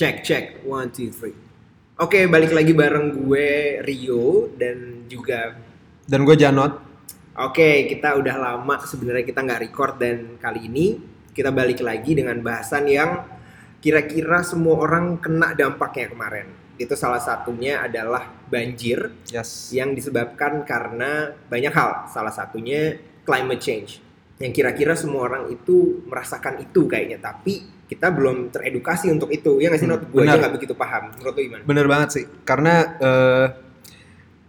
Cek cek one two three. Oke balik lagi bareng gue Rio dan juga Dan gue Janot. Oke kita udah lama sebenarnya kita nggak record dan kali ini kita balik lagi dengan bahasan yang kira-kira semua orang kena dampaknya kemarin. Itu salah satunya adalah banjir Yes. yang disebabkan karena banyak hal. Salah satunya climate change. Yang kira-kira semua orang itu merasakan itu kayaknya, tapi kita belum teredukasi untuk itu. Ya nggak sih, Hmm? Gue aja nggak begitu paham. Menurut lo gimana? Bener banget sih. Karena eh,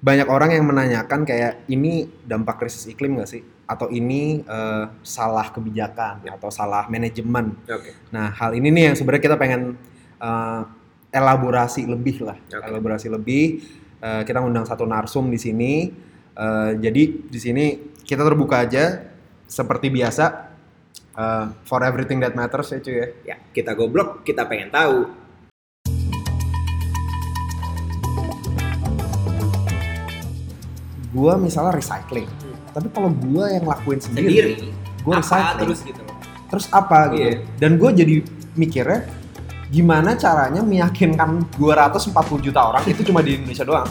banyak orang yang menanyakan kayak ini dampak krisis iklim gak sih? Atau ini eh, salah kebijakan atau salah manajemen. Oke. Nah hal ini nih yang sebenarnya kita pengen eh, elaborasi lebih lah. Oke. Elaborasi lebih. Eh, kita ngundang satu narsum di sini. Eh, jadi di sini kita terbuka aja seperti biasa. Eh, for everything that matters ya cuy ya. Ya, kita goblok, kita pengen tahu. Gua misalnya recycling. Tapi kalau gua yang lakuin sendiri, Sendiri, gua apa recycling. terus gitu terus apa gitu. Iya. Dan gue jadi mikirnya gimana caranya meyakinkan 240 juta orang itu cuma di Indonesia doang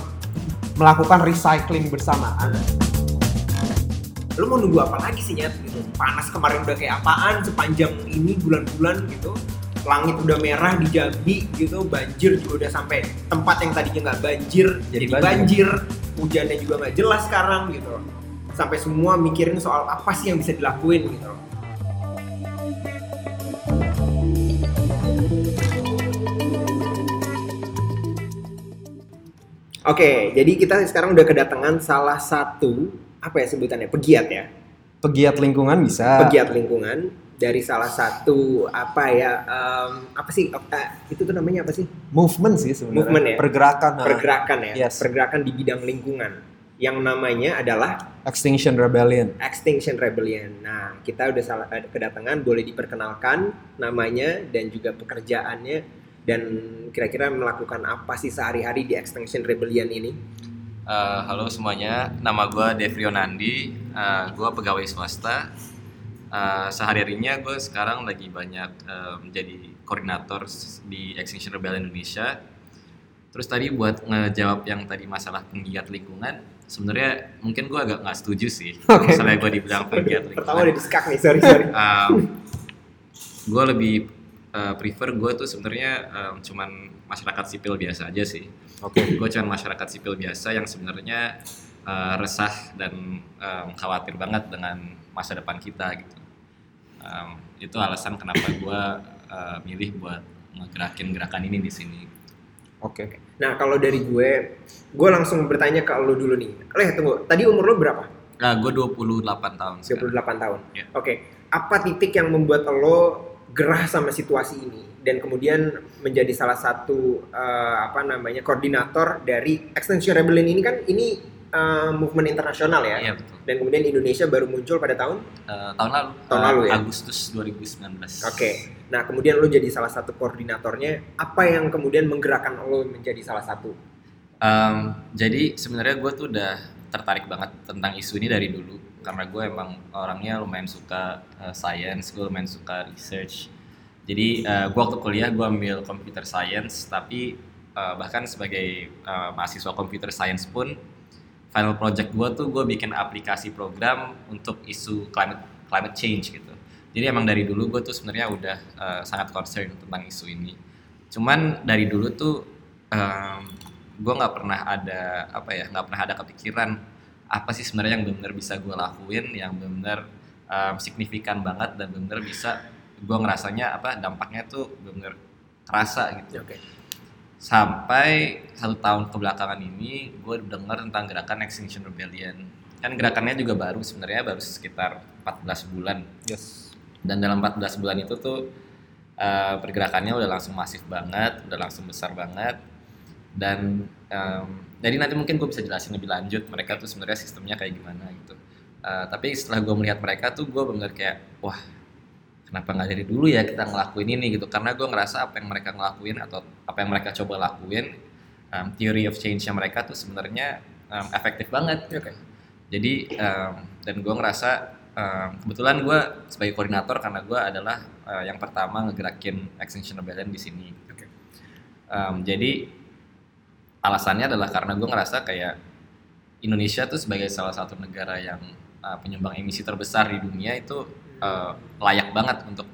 melakukan recycling bersamaan. Lo mau nunggu apa lagi sih, Nyet? Gitu. Panas kemarin udah kayak apaan sepanjang ini bulan-bulan gitu. Langit udah merah di Jambi gitu, banjir juga udah sampai tempat yang tadinya nggak banjir jadi, Jadi banjir. banjir. hujannya juga nggak jelas sekarang gitu. Sampai semua mikirin soal apa sih yang bisa dilakuin gitu. Oke, jadi kita sekarang udah kedatangan salah satu apa ya sebutannya pegiat ya, Pegiat lingkungan bisa. pegiat lingkungan dari salah satu apa ya em, apa sih eh, itu tuh namanya apa sih Movement sih sebenarnya. Movement ya? Pergerakan. nah. pergerakan ya Yes. pergerakan di bidang lingkungan yang namanya adalah Extinction Rebellion. Extinction Rebellion. Nah kita udah salah eh, kedatangan boleh diperkenalkan namanya dan juga pekerjaannya dan kira-kira melakukan apa sih sehari-hari di Extinction Rebellion ini? Eh, halo semuanya, nama gue Devrio Nandi, gue pegawai swasta. Eh, sehari-harinya gue sekarang lagi banyak eh, menjadi koordinator di Extinction Rebellion Indonesia. Terus tadi buat ngejawab yang tadi masalah penggiat lingkungan, sebenarnya mungkin gue agak nggak setuju sih. Oke. Misalnya gue dibilang penggiat Pertama udah lingkungan. diskak nih, sorry sorry. gue lebih eh, prefer gue tuh sebenarnya eh, cuman masyarakat sipil biasa aja sih Oke. gue cuman masyarakat sipil biasa yang sebenarnya uh, resah dan um, khawatir banget dengan masa depan kita gitu. Um, itu alasan kenapa gue uh, milih buat ngegerakin gerakan ini di sini. Oke. Nah kalau dari gue, gue langsung bertanya ke lo dulu nih. Leh tunggu, tadi umur lo berapa? Nah, gue 28 tahun 28 sekarang. tahun. Iya. Oke, apa titik yang membuat lo gerah sama situasi ini dan kemudian menjadi salah satu eh, apa namanya koordinator dari Extinction Rebellion ini kan ini eh, movement internasional ya. Iya betul. Dan kemudian Indonesia baru muncul pada tahun. Uh, tahun lalu. Tahun uh, lalu ya? Agustus 2019. Oke. Nah kemudian lo jadi salah satu koordinatornya. Apa yang kemudian menggerakkan lo menjadi salah satu? Um, jadi sebenarnya gue tuh udah tertarik banget tentang isu ini dari dulu karena gue emang orangnya lumayan suka uh, science, gue lumayan suka research. Jadi uh, gue waktu kuliah gue ambil computer science, tapi uh, bahkan sebagai uh, mahasiswa computer science pun final project gue tuh gue bikin aplikasi program untuk isu climate climate change gitu. Jadi emang dari dulu gue tuh sebenarnya udah uh, sangat concern tentang isu ini. Cuman dari dulu tuh um, gue nggak pernah ada apa ya nggak pernah ada kepikiran apa sih sebenarnya yang benar bisa gue lakuin yang benar signifikan banget dan benar bisa gue ngerasanya apa dampaknya tuh benar kerasa gitu Oke. sampai satu tahun kebelakangan ini gue dengar tentang gerakan Extinction Rebellion kan gerakannya juga baru sebenarnya baru sekitar 14 bulan Yes. dan dalam 14 bulan itu tuh eh, pergerakannya udah langsung masif banget, udah langsung besar banget dan em, jadi nanti mungkin gue bisa jelasin lebih lanjut mereka tuh sebenarnya sistemnya kayak gimana gitu. Eh, tapi setelah gue melihat mereka tuh gue bener kayak wah kenapa nggak dari dulu ya kita ngelakuin ini gitu karena gue ngerasa apa yang mereka ngelakuin atau apa yang mereka coba lakuin em, theory of change-nya mereka tuh sebenarnya em, efektif banget. Oke. Jadi em, dan gue ngerasa em, kebetulan gue sebagai koordinator karena gue adalah eh, yang pertama ngegerakin Extinction Rebellion di sini. Oke. Um, jadi alasannya adalah karena gue ngerasa kayak Indonesia tuh sebagai salah satu negara yang uh, penyumbang emisi terbesar di dunia itu uh, layak banget untuk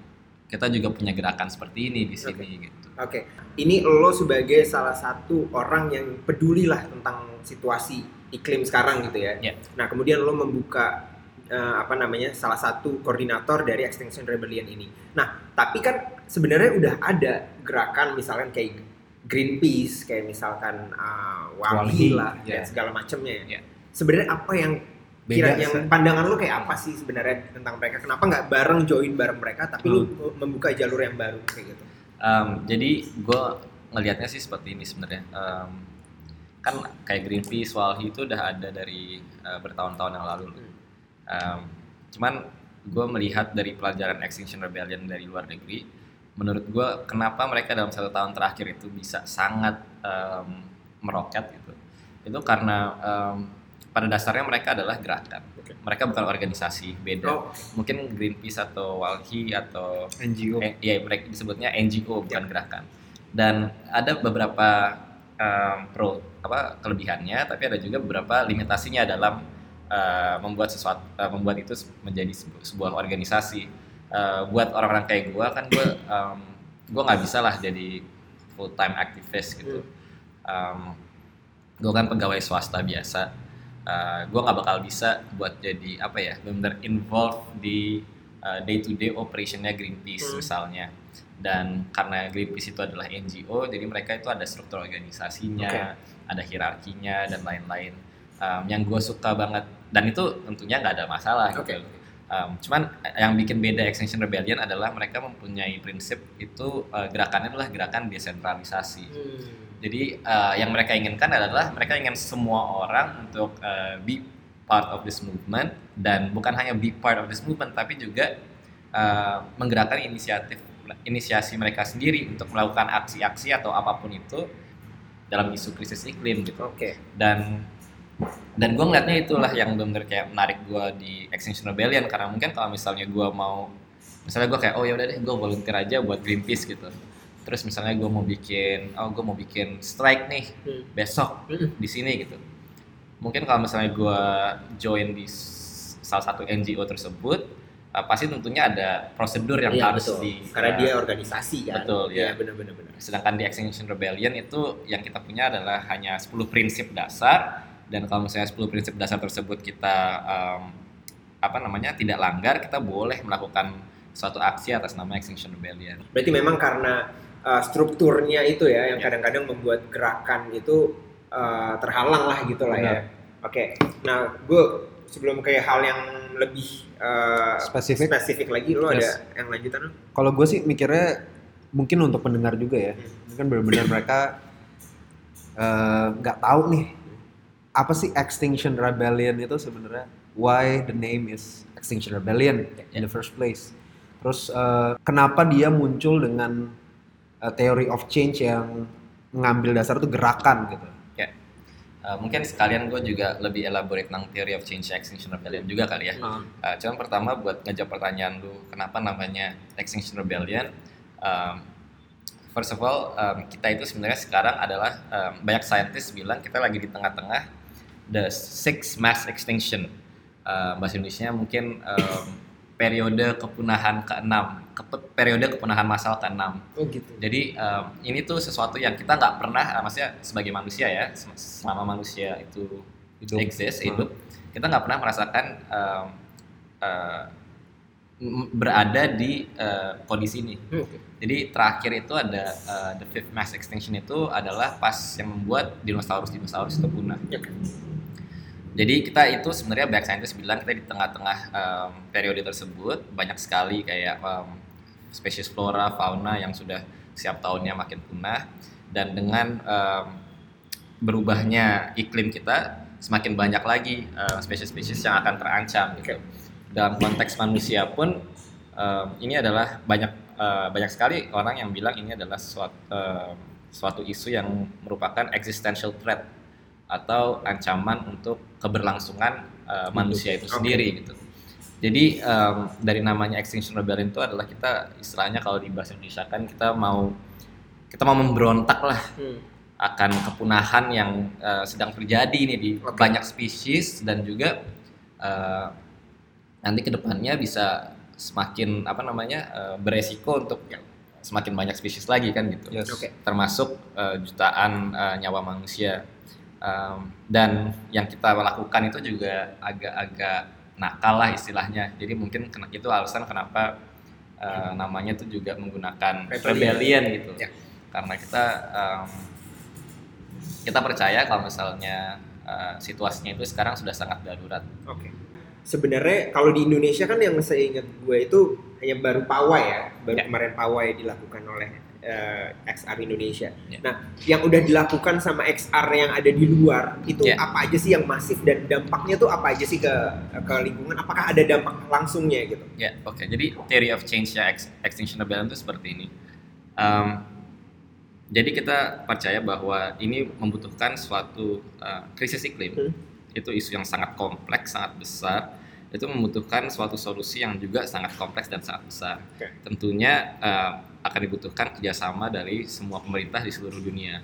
kita juga punya gerakan seperti ini di sini gitu. Oke, ini lo sebagai salah satu orang yang peduli lah tentang situasi iklim sekarang gitu ya. Ya. Nah, kemudian lo membuka eh, apa namanya salah satu koordinator dari Extinction Rebellion ini. Nah, tapi kan sebenarnya udah ada gerakan misalkan kayak Greenpeace, kayak misalkan uh, Walhi Walhi, lah dan ya. segala macamnya ya. Ya. Sebenarnya apa yang kira yang pandangan lo kayak apa sih sebenarnya tentang mereka? Kenapa nggak bareng join bareng mereka, tapi Hmm. membuka jalur yang baru kayak gitu? Um, jadi gue ngelihatnya sih seperti ini sebenarnya. Um, kan kayak Greenpeace, Walhi itu udah ada dari uh, bertahun-tahun yang lalu. Um, cuman gue melihat dari pelajaran Extinction Rebellion dari luar negeri, menurut gue kenapa mereka dalam satu tahun terakhir itu bisa sangat um, meroket gitu. Itu karena um, pada dasarnya mereka adalah gerakan. Oke. Mereka bukan organisasi, beda. Oh, Mungkin Greenpeace atau Walhi atau NGO. Eh, ya mereka disebutnya NGO bukan gerakan. Dan ada beberapa um, pro apa kelebihannya, tapi ada juga beberapa limitasinya dalam uh, membuat sesuatu uh, membuat itu menjadi sebu- sebuah organisasi. Uh, buat orang-orang kayak gue kan gue um, gue nggak bisa lah jadi full time aktivis gitu. Um, gue kan pegawai swasta biasa. Uh, gue nggak bakal bisa buat jadi apa ya benar involved di day to day operationnya Greenpeace Hmm. misalnya dan karena Greenpeace itu adalah NGO jadi mereka itu ada struktur organisasinya Oke. ada hierarkinya dan lain-lain Um, yang gue suka banget dan itu tentunya nggak ada masalah Oke. gitu Um, cuman yang bikin beda Extinction Rebellion adalah mereka mempunyai prinsip itu uh, gerakannya adalah gerakan desentralisasi Hmm. jadi uh, yang mereka inginkan adalah mereka ingin semua orang untuk uh, be part of this movement dan bukan hanya be part of this movement tapi juga uh, menggerakkan inisiatif inisiasi mereka sendiri untuk melakukan aksi-aksi atau apa pun itu dalam isu krisis iklim gitu Oke. dan dan gue ngeliatnya itulah yang benar kayak menarik gue di Extinction Rebellion karena mungkin kalau misalnya gue mau misalnya gue kayak oh ya udah deh gue volunteer aja buat Greenpeace gitu terus misalnya gue mau bikin oh gue mau bikin strike nih Hmm. besok Hmm. di sini gitu mungkin kalau misalnya gue join di salah satu NGO tersebut uh, pasti tentunya ada prosedur yang Iya, harus betul. di karena uh, dia organisasi kan. betul, Iya, ya. benar-benar benar. sedangkan di Extinction Rebellion itu yang kita punya adalah hanya 10 prinsip dasar dan kalau misalnya 10 prinsip dasar tersebut kita um, apa namanya tidak langgar kita boleh melakukan suatu aksi atas nama Extinction Rebellion Berarti memang karena uh, strukturnya itu ya yang Ya. kadang-kadang membuat gerakan itu uh, terhalang lah gitu lah ya. Oke. Nah, gue sebelum ke hal yang lebih uh, Spesifik. spesifik lagi, lo Yes. ada yang lanjutan? Kalau gue sih mikirnya mungkin untuk pendengar juga ya, Hmm. mungkin benar-benar mereka nggak tahu nih apa sih Extinction Rebellion itu sebenarnya. Why the name is Extinction Rebellion in the first place. Terus eh, kenapa dia muncul dengan eh, theory of change yang mengambil dasar itu gerakan gitu. Uh, mungkin sekalian gue juga lebih elaborate tentang theory of change Extinction Rebellion juga kali ya Hmm. Uh, cuman pertama buat ngejawab pertanyaan lu kenapa namanya Extinction Rebellion um, first of all um, kita itu sebenarnya sekarang adalah um, banyak scientist bilang kita lagi di tengah-tengah the six mass extinction Uh, bahasa Indonesia mungkin um, periode kepunahan keenam ke- periode kepunahan massal keenam Oh gitu. jadi um, ini tuh sesuatu yang kita nggak pernah, uh, maksudnya sebagai manusia ya, sel- selama manusia itu Hidup. exist, Hmm. hidup, kita nggak pernah merasakan um, uh, berada di uh, kondisi ini. Hmm. Jadi terakhir itu ada uh, the fifth mass extinction itu adalah pas yang membuat dinosaurus-dinosaurus itu punah. Oke. Jadi kita itu sebenarnya banyak scientist bilang kita di tengah-tengah um, periode tersebut banyak sekali kayak um, spesies flora, fauna yang sudah siap tahunnya makin punah dan dengan um, berubahnya iklim kita semakin banyak lagi uh, spesies-spesies yang akan terancam gitu. Dalam konteks manusia pun um, ini adalah banyak uh, banyak sekali orang yang bilang ini adalah suatu um, suatu isu yang merupakan existential threat atau ancaman untuk keberlangsungan uh, manusia itu sendiri gitu. Jadi um, dari namanya Extinction Rebellion itu adalah kita istilahnya kalau di bahasa Indonesia kan kita mau kita mau memberontak lah Hmm. akan kepunahan yang eh, sedang terjadi nih di Oke. banyak spesies dan juga eh, nanti ke depannya bisa semakin apa namanya eh, beresiko untuk semakin banyak spesies lagi kan gitu Yes. Oke. termasuk eh, jutaan eh, nyawa manusia Um, dan yang kita lakukan itu juga agak-agak nakal lah istilahnya jadi mungkin itu alasan kenapa eh, namanya itu juga menggunakan Rebellion. rebellion gitu Ya. karena kita um, kita percaya kalau misalnya uh, situasinya itu sekarang sudah sangat darurat. Oke. Sebenarnya kalau di Indonesia kan yang saya ingat gue itu hanya baru pawai ya, baru Ya. kemarin pawai dilakukan oleh eh, XR Indonesia. Ya. Nah, yang udah dilakukan sama XR yang ada di luar itu Ya. apa aja sih yang masif dan dampaknya tuh apa aja sih ke ke lingkungan? Apakah ada dampak langsungnya gitu? Ya, oke. Jadi theory of change ya Ex- Extinction Rebellion itu seperti ini. Um, jadi kita percaya bahwa ini membutuhkan suatu uh, krisis iklim. Hmm. Itu isu yang sangat kompleks, sangat besar. Itu membutuhkan suatu solusi yang juga sangat kompleks dan sangat besar. Oke. Tentunya uh, akan dibutuhkan kerjasama dari semua pemerintah di seluruh dunia.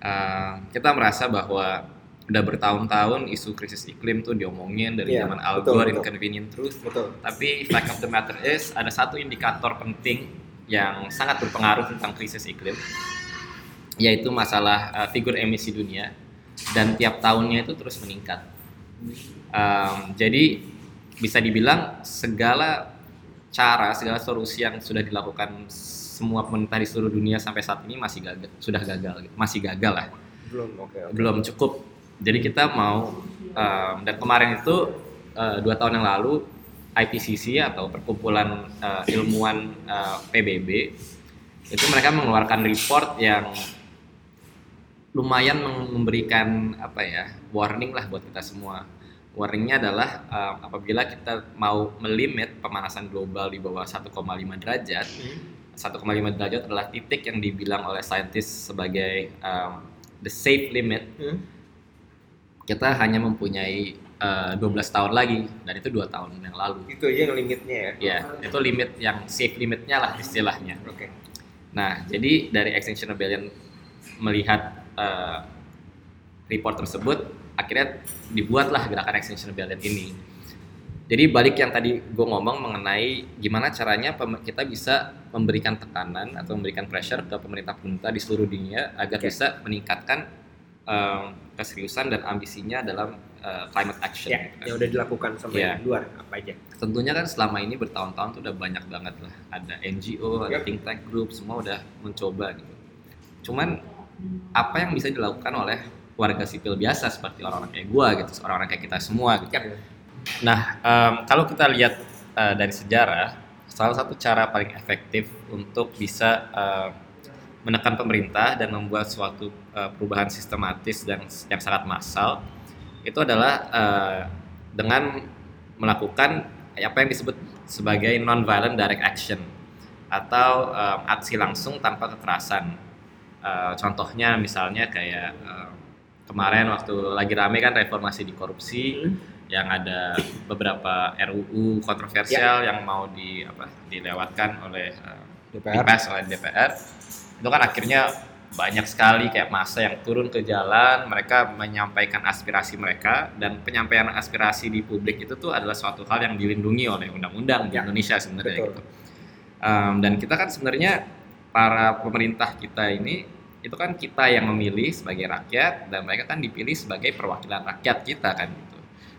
Uh, kita merasa bahwa udah bertahun-tahun isu krisis iklim tuh diomongin dari Iya, zaman Al Gore. Inconvenient Truth. Betul. Tapi fact of the matter is ada satu indikator penting yang sangat berpengaruh tentang krisis iklim, yaitu masalah uh, figur emisi dunia dan tiap tahunnya itu terus meningkat. Um, jadi bisa dibilang segala cara, segala solusi yang sudah dilakukan semua pemerintah di seluruh dunia sampai saat ini masih gagal, sudah gagal, masih gagal lah Belum. Oke. oke. belum cukup. Jadi kita mau um, dan kemarin itu uh, dua tahun yang lalu IPCC atau perkumpulan uh, ilmuwan uh, PBB itu mereka mengeluarkan report yang lumayan memberikan apa ya warning lah buat kita semua. Warningnya adalah um, apabila kita mau melimit pemanasan global di bawah 1,5 derajat, Hmm. 1,5 derajat adalah titik yang dibilang oleh saintis sebagai um, the safe limit Hmm. kita hanya mempunyai eh, 12 tahun lagi dan itu dua tahun yang lalu Itu aja yang limitnya ya. ya itu limit yang safe limitnya lah istilahnya Oke. nah jadi dari Extinction Rebellion melihat eh, report tersebut akhirnya dibuatlah gerakan Extinction Rebellion ini jadi balik yang tadi gue ngomong mengenai gimana caranya kita bisa memberikan tekanan atau memberikan pressure ke pemerintah-pemerintah di seluruh dunia agar Oke. bisa meningkatkan em, keseriusan dan ambisinya dalam eh, climate action. Ya, yang udah dilakukan yang di luar apa aja? Tentunya kan selama ini bertahun-tahun tuh udah banyak banget lah. Ada NGO, ada think tank group, semua udah mencoba gitu. Cuman apa yang bisa dilakukan oleh warga sipil biasa seperti orang-orang kayak gua gitu, orang-orang kayak kita semua gitu. Yap. Nah, em, kalau kita lihat eh, dari sejarah, salah satu cara paling efektif untuk bisa eh, menekan pemerintah dan membuat suatu eh, perubahan sistematis dan yang sangat massal itu adalah eh, dengan melakukan apa yang disebut sebagai non-violent direct action atau em, aksi langsung tanpa kekerasan. Eh, contohnya misalnya kayak eh, kemarin waktu lagi rame kan reformasi di korupsi Hmm. yang ada beberapa RUU kontroversial yang mau di apa dilewatkan oleh eh, DPR. dibahas oleh DPR itu kan akhirnya banyak sekali kayak masa yang turun ke jalan mereka menyampaikan aspirasi mereka dan penyampaian aspirasi di publik itu tuh adalah suatu hal yang dilindungi oleh undang-undang di Ya, Indonesia sebenarnya betul. gitu Um, dan kita kan sebenarnya para pemerintah kita ini itu kan kita yang memilih sebagai rakyat dan mereka kan dipilih sebagai perwakilan rakyat kita kan gitu.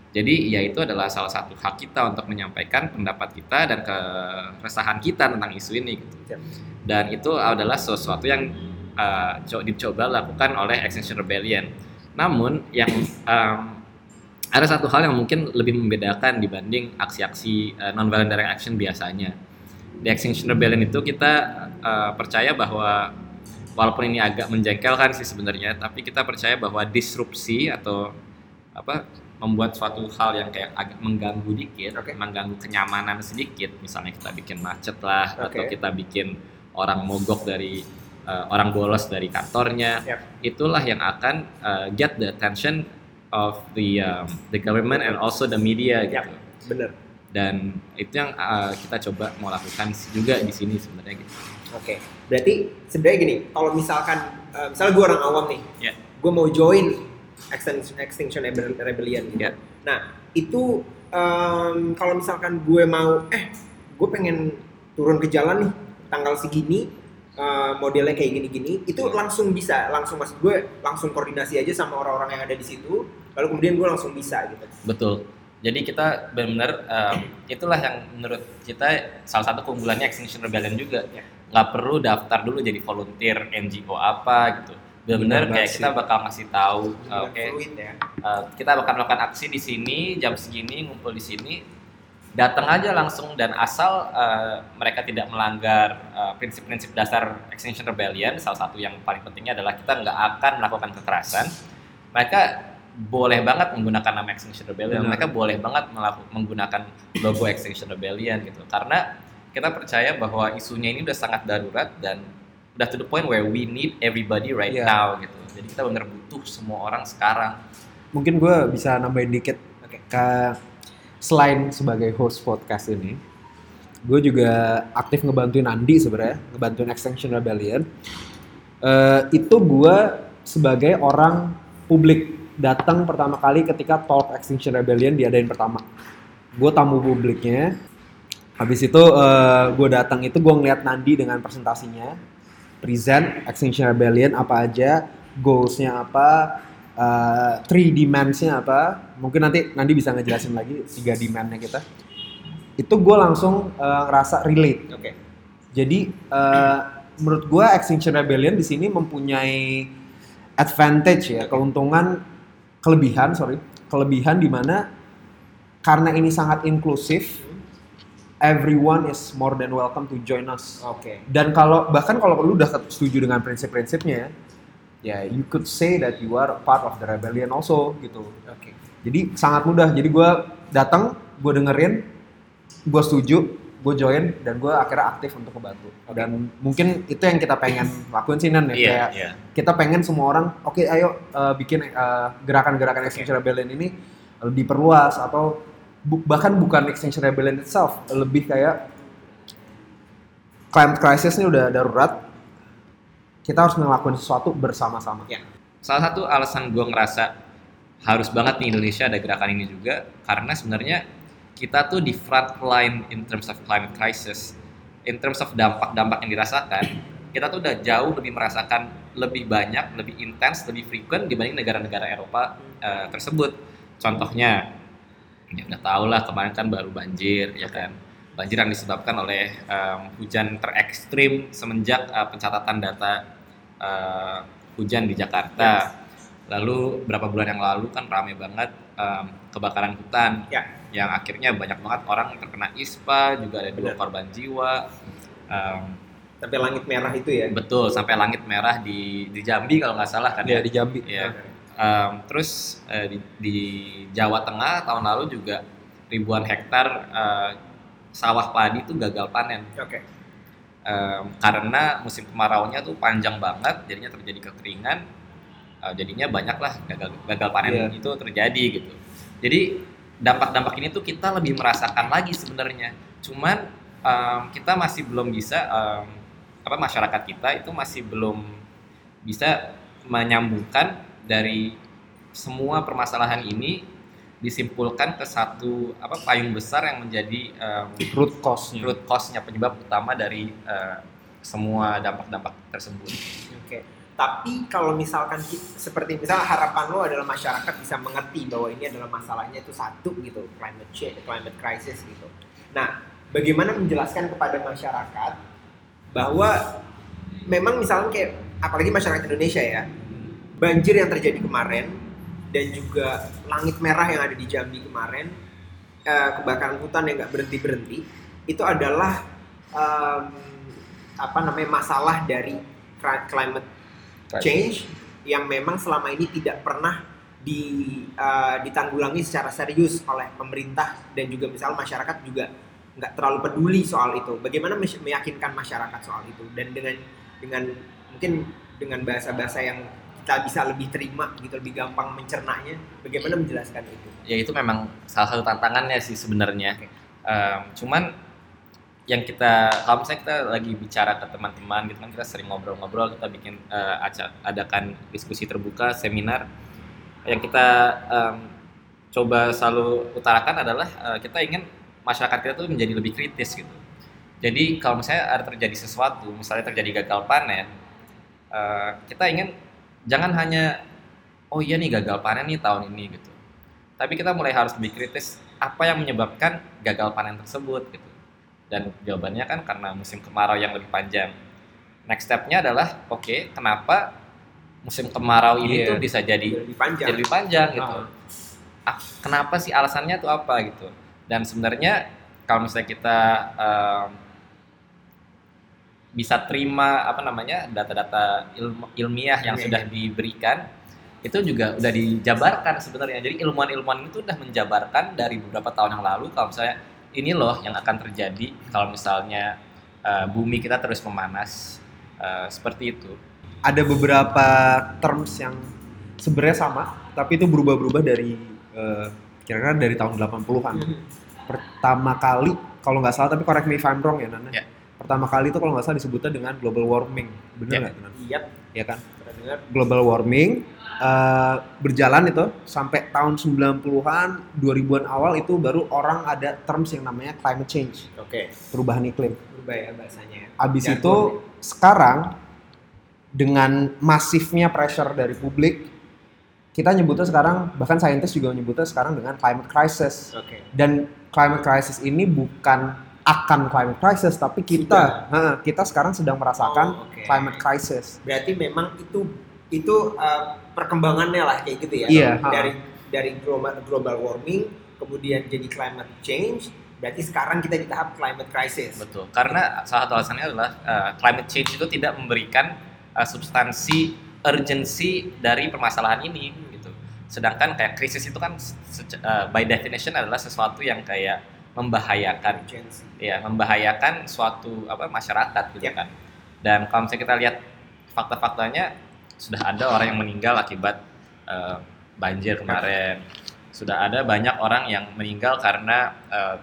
Jadi ya itu adalah salah satu hak kita untuk menyampaikan pendapat kita dan keresahan kita tentang isu ini gitu. Dan itu adalah sesuatu yang uh, co- dicoba lakukan oleh Extinction Rebellion. Namun yang um, ada satu hal yang mungkin lebih membedakan dibanding aksi-aksi uh, non-violent direct action biasanya. Di Extinction Rebellion itu kita uh, percaya bahwa walaupun ini agak menjengkelkan sih sebenarnya, tapi kita percaya bahwa disrupsi atau apa membuat suatu hal yang kayak agak mengganggu dikit, Oke. mengganggu kenyamanan sedikit, misalnya kita bikin macet lah, atau Oke. kita bikin orang mogok dari uh, orang bolos dari kantornya, Yap. itulah yang akan uh, get the attention of the um, the government and also the media Yap. gitu. Bener. dan itu yang uh, kita coba mau lakukan juga di sini sebenarnya gitu. Oke, berarti sebenarnya gini, kalau misalkan, uh, misalnya gue orang awam nih, Ya. gue mau join Extinction, Extinction Rebel- Rebellion gitu. Ya. Nah, itu em, kalau misalkan gue mau, eh, gue pengen turun ke jalan nih, tanggal segini, eh, modelnya kayak gini-gini, itu Ya. langsung bisa, langsung maksud gue langsung koordinasi aja sama orang-orang yang ada di situ, lalu kemudian gue langsung bisa gitu. Betul. Jadi kita benar-benar um, itulah yang menurut kita salah satu keunggulannya Extinction Rebellion juga. Ya. Nggak perlu daftar dulu jadi volunteer NGO apa gitu. Benar-benar Benar kayak kita bakal ngasih tahu, Benar-benar oke, fluid ya. uh, kita bakal melakukan aksi di sini jam segini ngumpul di sini. Datang aja langsung dan asal uh, mereka tidak melanggar uh, prinsip-prinsip dasar Extinction Rebellion, salah satu yang paling pentingnya adalah kita nggak akan melakukan kekerasan. Mereka boleh banget menggunakan nama Extinction Rebellion. Benar. Mereka boleh banget melaku- menggunakan logo Extinction Rebellion gitu. Karena kita percaya bahwa isunya ini udah sangat darurat dan udah to the point where we need everybody right Iya. now gitu. Jadi kita benar butuh semua orang sekarang. Mungkin gue bisa nambahin dikit. Oke. Ke selain sebagai host podcast ini, gue juga aktif ngebantuin Andi sebenarnya, ngebantuin Extinction Rebellion. Eh, itu gue sebagai orang publik datang pertama kali ketika Talk Extinction Rebellion diadain pertama. Gue tamu publiknya. Habis itu gue datang itu gue ngeliat Nandi dengan presentasinya, present Extinction Rebellion apa aja, goalsnya apa, uh, three demands-nya apa, mungkin nanti Nandi bisa ngejelasin lagi tiga demand-nya kita. Itu gue langsung uh, ngerasa relate. Oke. Jadi uh, menurut gue Extinction Rebellion di sini mempunyai advantage ya, keuntungan, kelebihan sorry, kelebihan di mana karena ini sangat inklusif, everyone is more than welcome to join us. Oke. Dan kalau bahkan kalau lu udah setuju dengan prinsip-prinsipnya, ya you could say that you are part of the rebellion also gitu. Oke. Jadi sangat mudah. Jadi gue datang, gue dengerin, gue setuju, gue join, dan gue akhirnya aktif untuk membantu. Oke. Dan mungkin itu yang kita pengen lakuin sih Nan ya. Iya, Kayak iya. kita pengen semua orang, oke ayo uh, bikin uh, gerakan-gerakan Extinction Rebellion ini diperluas atau bu- bahkan bukan Extinction Rebellion itself, lebih kayak climate crisis ini udah darurat. Kita harus ngelakuin sesuatu bersama-sama. Ya. Salah satu alasan gue ngerasa harus banget di Indonesia ada gerakan ini juga karena sebenarnya kita tuh di front line in terms of climate crisis, in terms of dampak-dampak yang dirasakan, kita tuh udah jauh lebih merasakan lebih banyak, lebih intens, lebih frequent dibanding negara-negara Eropa eh, tersebut. Contohnya, ya udah tau lah kemarin kan baru banjir, ya kan. Banjir yang disebabkan oleh em, hujan terekstrim semenjak eh, pencatatan data eh, hujan di Jakarta. Lalu berapa bulan yang lalu kan rame banget em, kebakaran hutan, Ya. yang akhirnya banyak banget orang terkena ISPA, juga ada dua korban jiwa. Em, Tapi langit merah itu ya. betul, sampai langit merah di di Jambi kalau nggak salah kan Ya ya. di Jambi. Iya. Em, terus eh, di, di Jawa Tengah tahun lalu juga ribuan hektar eh, sawah padi itu gagal panen Oke. Em, karena musim kemaraunya tuh panjang banget, jadinya terjadi kekeringan, eh, jadinya banyaklah gagal gagal panen Iya. itu terjadi gitu. Jadi dampak-dampak ini tuh kita lebih merasakan lagi sebenarnya. Cuman em, kita masih belum bisa em, apa masyarakat kita itu masih belum bisa menyambungkan dari semua permasalahan ini disimpulkan ke satu apa payung besar yang menjadi em, Root cause-nya. root cause-nya penyebab utama dari eh, semua dampak-dampak tersebut. Oke. Tapi kalau misalkan seperti misal harapan lo adalah masyarakat bisa mengerti bahwa ini adalah masalahnya itu satu gitu, climate change, climate crisis gitu. Nah, bagaimana menjelaskan kepada masyarakat bahwa memang misalnya kayak apalagi masyarakat Indonesia ya, banjir yang terjadi kemarin dan juga langit merah yang ada di Jambi kemarin, eh, kebakaran hutan yang nggak berhenti berhenti, itu adalah em, apa namanya masalah dari climate change yang memang selama ini tidak pernah di eh, ditanggulangi secara serius oleh pemerintah dan juga misal masyarakat juga nggak terlalu peduli soal itu. Bagaimana meyakinkan masyarakat soal itu dan dengan dengan mungkin dengan bahasa-bahasa yang kita bisa lebih terima gitu, lebih gampang mencernanya. Bagaimana menjelaskan itu? Ya itu memang salah satu tantangannya sih sebenarnya. Oke. Em, cuman yang kita kalau misalnya kita lagi bicara ke teman-teman gitu kan kita sering ngobrol-ngobrol kita bikin eh, aca- adakan diskusi terbuka seminar yang kita em, coba selalu utarakan adalah eh, kita ingin masyarakat kita tuh menjadi lebih kritis gitu jadi kalau misalnya ada terjadi sesuatu misalnya terjadi gagal panen eh, kita ingin jangan hanya oh iya nih gagal panen nih tahun ini gitu. Tapi kita mulai harus lebih kritis apa yang menyebabkan gagal panen tersebut gitu. Dan jawabannya kan karena musim kemarau yang lebih panjang. Next stepnya adalah oke kenapa musim kemarau ini Iya. tuh bisa jadi lebih panjang? jadi lebih panjang gitu. Oh. Ah, kenapa sih alasannya tuh apa gitu. Dan sebenarnya kalau misalnya kita em, bisa terima apa namanya data-data ilmiah yang Ilmiah. sudah diberikan itu juga udah dijabarkan sebenarnya jadi ilmuwan-ilmuwan itu udah menjabarkan dari beberapa tahun yang lalu kalau misalnya ini loh yang akan terjadi kalau misalnya eh, bumi kita terus memanas eh, seperti itu ada beberapa terms yang sebenarnya sama tapi itu berubah-berubah dari eh, kira-kira dari tahun 80-an. Mhm. Pertama kali kalau nggak salah tapi correct me if I'm wrong ya Nana. Ya. Pertama kali itu kalau nggak salah disebutnya dengan global warming. Ya. Bener nggak Nana? Iya, Ya kan? Global warming eh, berjalan itu sampai tahun 90-an, 2000-an awal itu baru orang ada terms yang namanya climate change, Oke, perubahan iklim. berubah ya bahasanya. Abis Jargon itu sekarang dengan masifnya pressure dari publik, kita nyebutnya sekarang bahkan saintis juga nyebutnya sekarang dengan climate crisis. ya. Oke. Dan climate crisis ini bukan akan climate crisis, tapi kita, ha, kita sekarang sedang merasakan Oh, oke. climate crisis. Berarti memang itu itu uh, perkembangannya lah kayak gitu ya. Ha. Dari dari global global warming kemudian jadi climate change. Berarti sekarang kita di tahap climate crisis. Betul, karena salah satu alasannya adalah uh, climate change itu tidak memberikan uh, substansi urgency dari permasalahan ini gitu. Sedangkan kayak krisis itu kan uh, by definition adalah sesuatu yang kayak membahayakan ya, membahayakan suatu apa masyarakat gitu Ya. kan. Dan kalau misalnya kita lihat fakta-faktanya sudah ada orang yang meninggal akibat uh, banjir kemarin. Sudah ada banyak orang yang meninggal karena uh,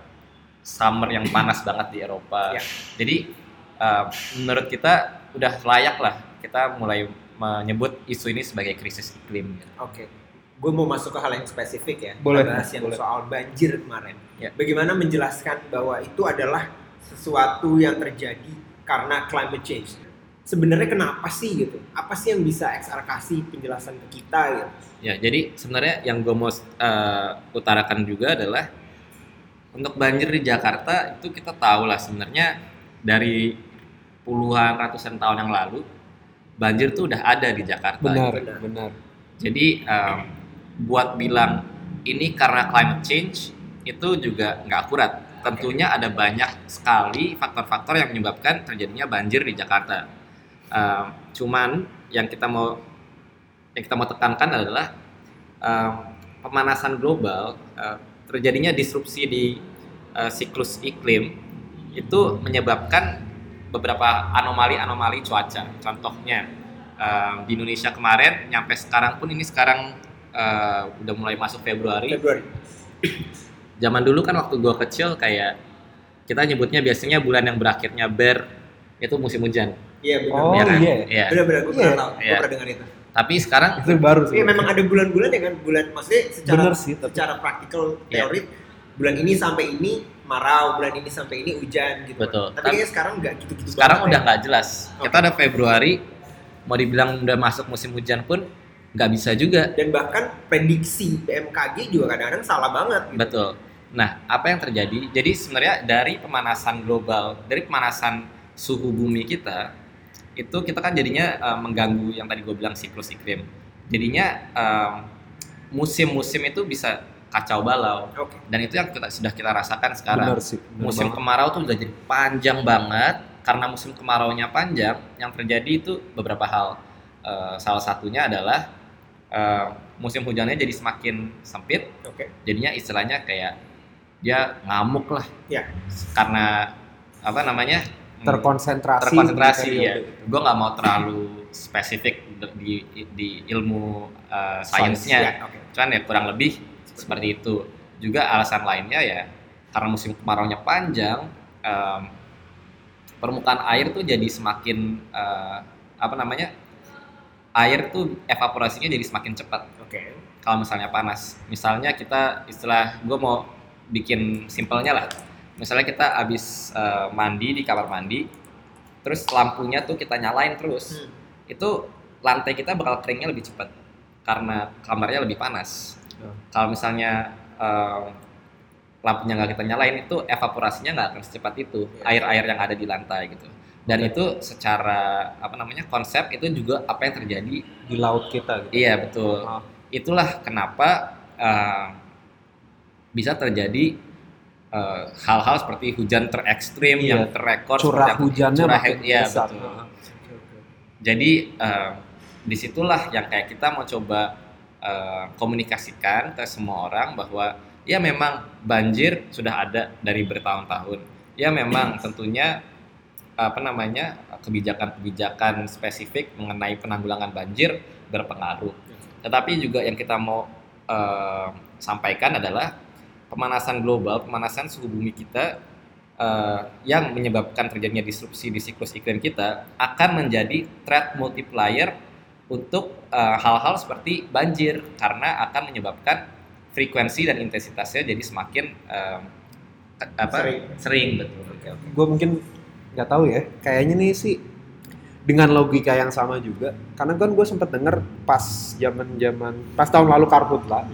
summer yang panas banget di Eropa. Ya. Jadi uh, menurut kita udah layak lah kita mulai menyebut isu ini sebagai krisis iklim. Oke. Gue mau masuk ke hal yang spesifik ya. Boleh, bahas yang boleh. soal banjir kemarin. Ya. Bagaimana menjelaskan bahwa itu adalah sesuatu yang terjadi karena climate change. Sebenarnya kenapa sih gitu? Apa sih yang bisa XR kasih penjelasan ke kita gitu? Ya, jadi sebenarnya yang gue mau uh, utarakan juga adalah untuk banjir di Jakarta itu kita tahu lah sebenarnya dari puluhan ratusan tahun yang lalu banjir tuh udah ada di Jakarta. Benar, benar. benar. Jadi um, buat bilang ini karena climate change itu juga nggak akurat. Tentunya ada banyak sekali faktor-faktor yang menyebabkan terjadinya banjir di Jakarta. Um, cuman yang kita mau yang kita mau tekankan adalah um, pemanasan global, uh, terjadinya disrupsi di uh, siklus iklim itu menyebabkan beberapa anomali-anomali cuaca. Contohnya um, di Indonesia kemarin nyampe sekarang pun ini sekarang uh, udah mulai masuk Februari. Februari. Zaman dulu kan waktu gua kecil kayak kita nyebutnya biasanya bulan yang berakhirnya ber itu musim hujan. Iya benar. Oh, ya kan? iya. Iya. Benar-benar gue Iya. pernah tahu. Gue Iya. pernah dengar itu. Tapi sekarang Itu baru sih. Iya memang ada bulan-bulan ya kan bulan maksudnya secara Bener sih, tapi- secara praktikal Iya. teori bulan ini sampai ini marau, bulan ini sampai ini hujan gitu. Betul. Tapi Tapi- kayaknya sekarang nggak gitu-gitu sekarang udah ya. nggak jelas. Oke. Kita ada Februari mau dibilang udah masuk musim hujan pun nggak bisa juga. dan bahkan prediksi BMKG juga kadang-kadang salah banget. Gitu. Betul. Nah, apa yang terjadi? Jadi sebenarnya dari pemanasan global, dari pemanasan suhu bumi kita, itu kita kan jadinya eh, mengganggu yang tadi gue bilang siklus iklim. Jadinya em, musim-musim itu bisa kacau balau. Oke. Dan itu yang kita sudah kita rasakan sekarang. Benar sih. benar musim banget. kemarau tuh udah jadi panjang banget. Karena musim kemarau-nya panjang, yang terjadi itu beberapa hal. Eh, salah satunya adalah eh, musim hujannya jadi semakin sempit Oke. jadinya istilahnya kayak dia ngamuk lah Ya. karena apa namanya terkonsentrasi. terkonsentrasi ya periode itu. gue nggak mau terlalu spesifik di di ilmu uh, sainsnya Ya, oke. cuman ya kurang lebih seperti itu juga alasan lainnya ya karena musim kemaraunya panjang, em, permukaan air tuh jadi semakin eh, apa namanya? Air tuh evaporasinya jadi semakin cepat Oke. kalau misalnya panas. Misalnya kita istilah gue mau bikin simpelnya lah. Misalnya kita habis eh, mandi di kamar mandi, terus lampunya tuh kita nyalain terus, Hmm. itu lantai kita bakal keringnya lebih cepat karena kamarnya lebih panas. Hmm. Kalau misalnya eh, lampunya nggak kita nyalain itu evaporasinya nggak akan secepat itu Iya. air-air yang ada di lantai gitu. Dan itu secara apa namanya konsep itu juga apa yang terjadi. di laut kita gitu. Iya betul Ah. itulah kenapa uh, bisa terjadi uh, hal-hal seperti hujan terekstrim Iya. yang terekor curah hujannya curah iya, besar. betul. Jadi uh, di situlah yang kayak kita mau coba uh, komunikasikan ke semua orang bahwa ya memang banjir sudah ada dari bertahun-tahun ya memang tentunya apa namanya kebijakan-kebijakan spesifik mengenai penanggulangan banjir berpengaruh. Tetapi juga yang kita mau eh, sampaikan adalah pemanasan global, pemanasan suhu bumi kita eh, yang menyebabkan terjadinya disrupsi di siklus iklim kita akan menjadi threat multiplier untuk eh, hal-hal seperti banjir karena akan menyebabkan frekuensi dan intensitasnya jadi semakin eh, apa Sering. sering betul. Oke, oke. gue mungkin nggak tahu ya kayaknya nih sih dengan logika yang sama juga. Karena kan gue sempat denger pas zaman zaman pas tahun lalu karhutla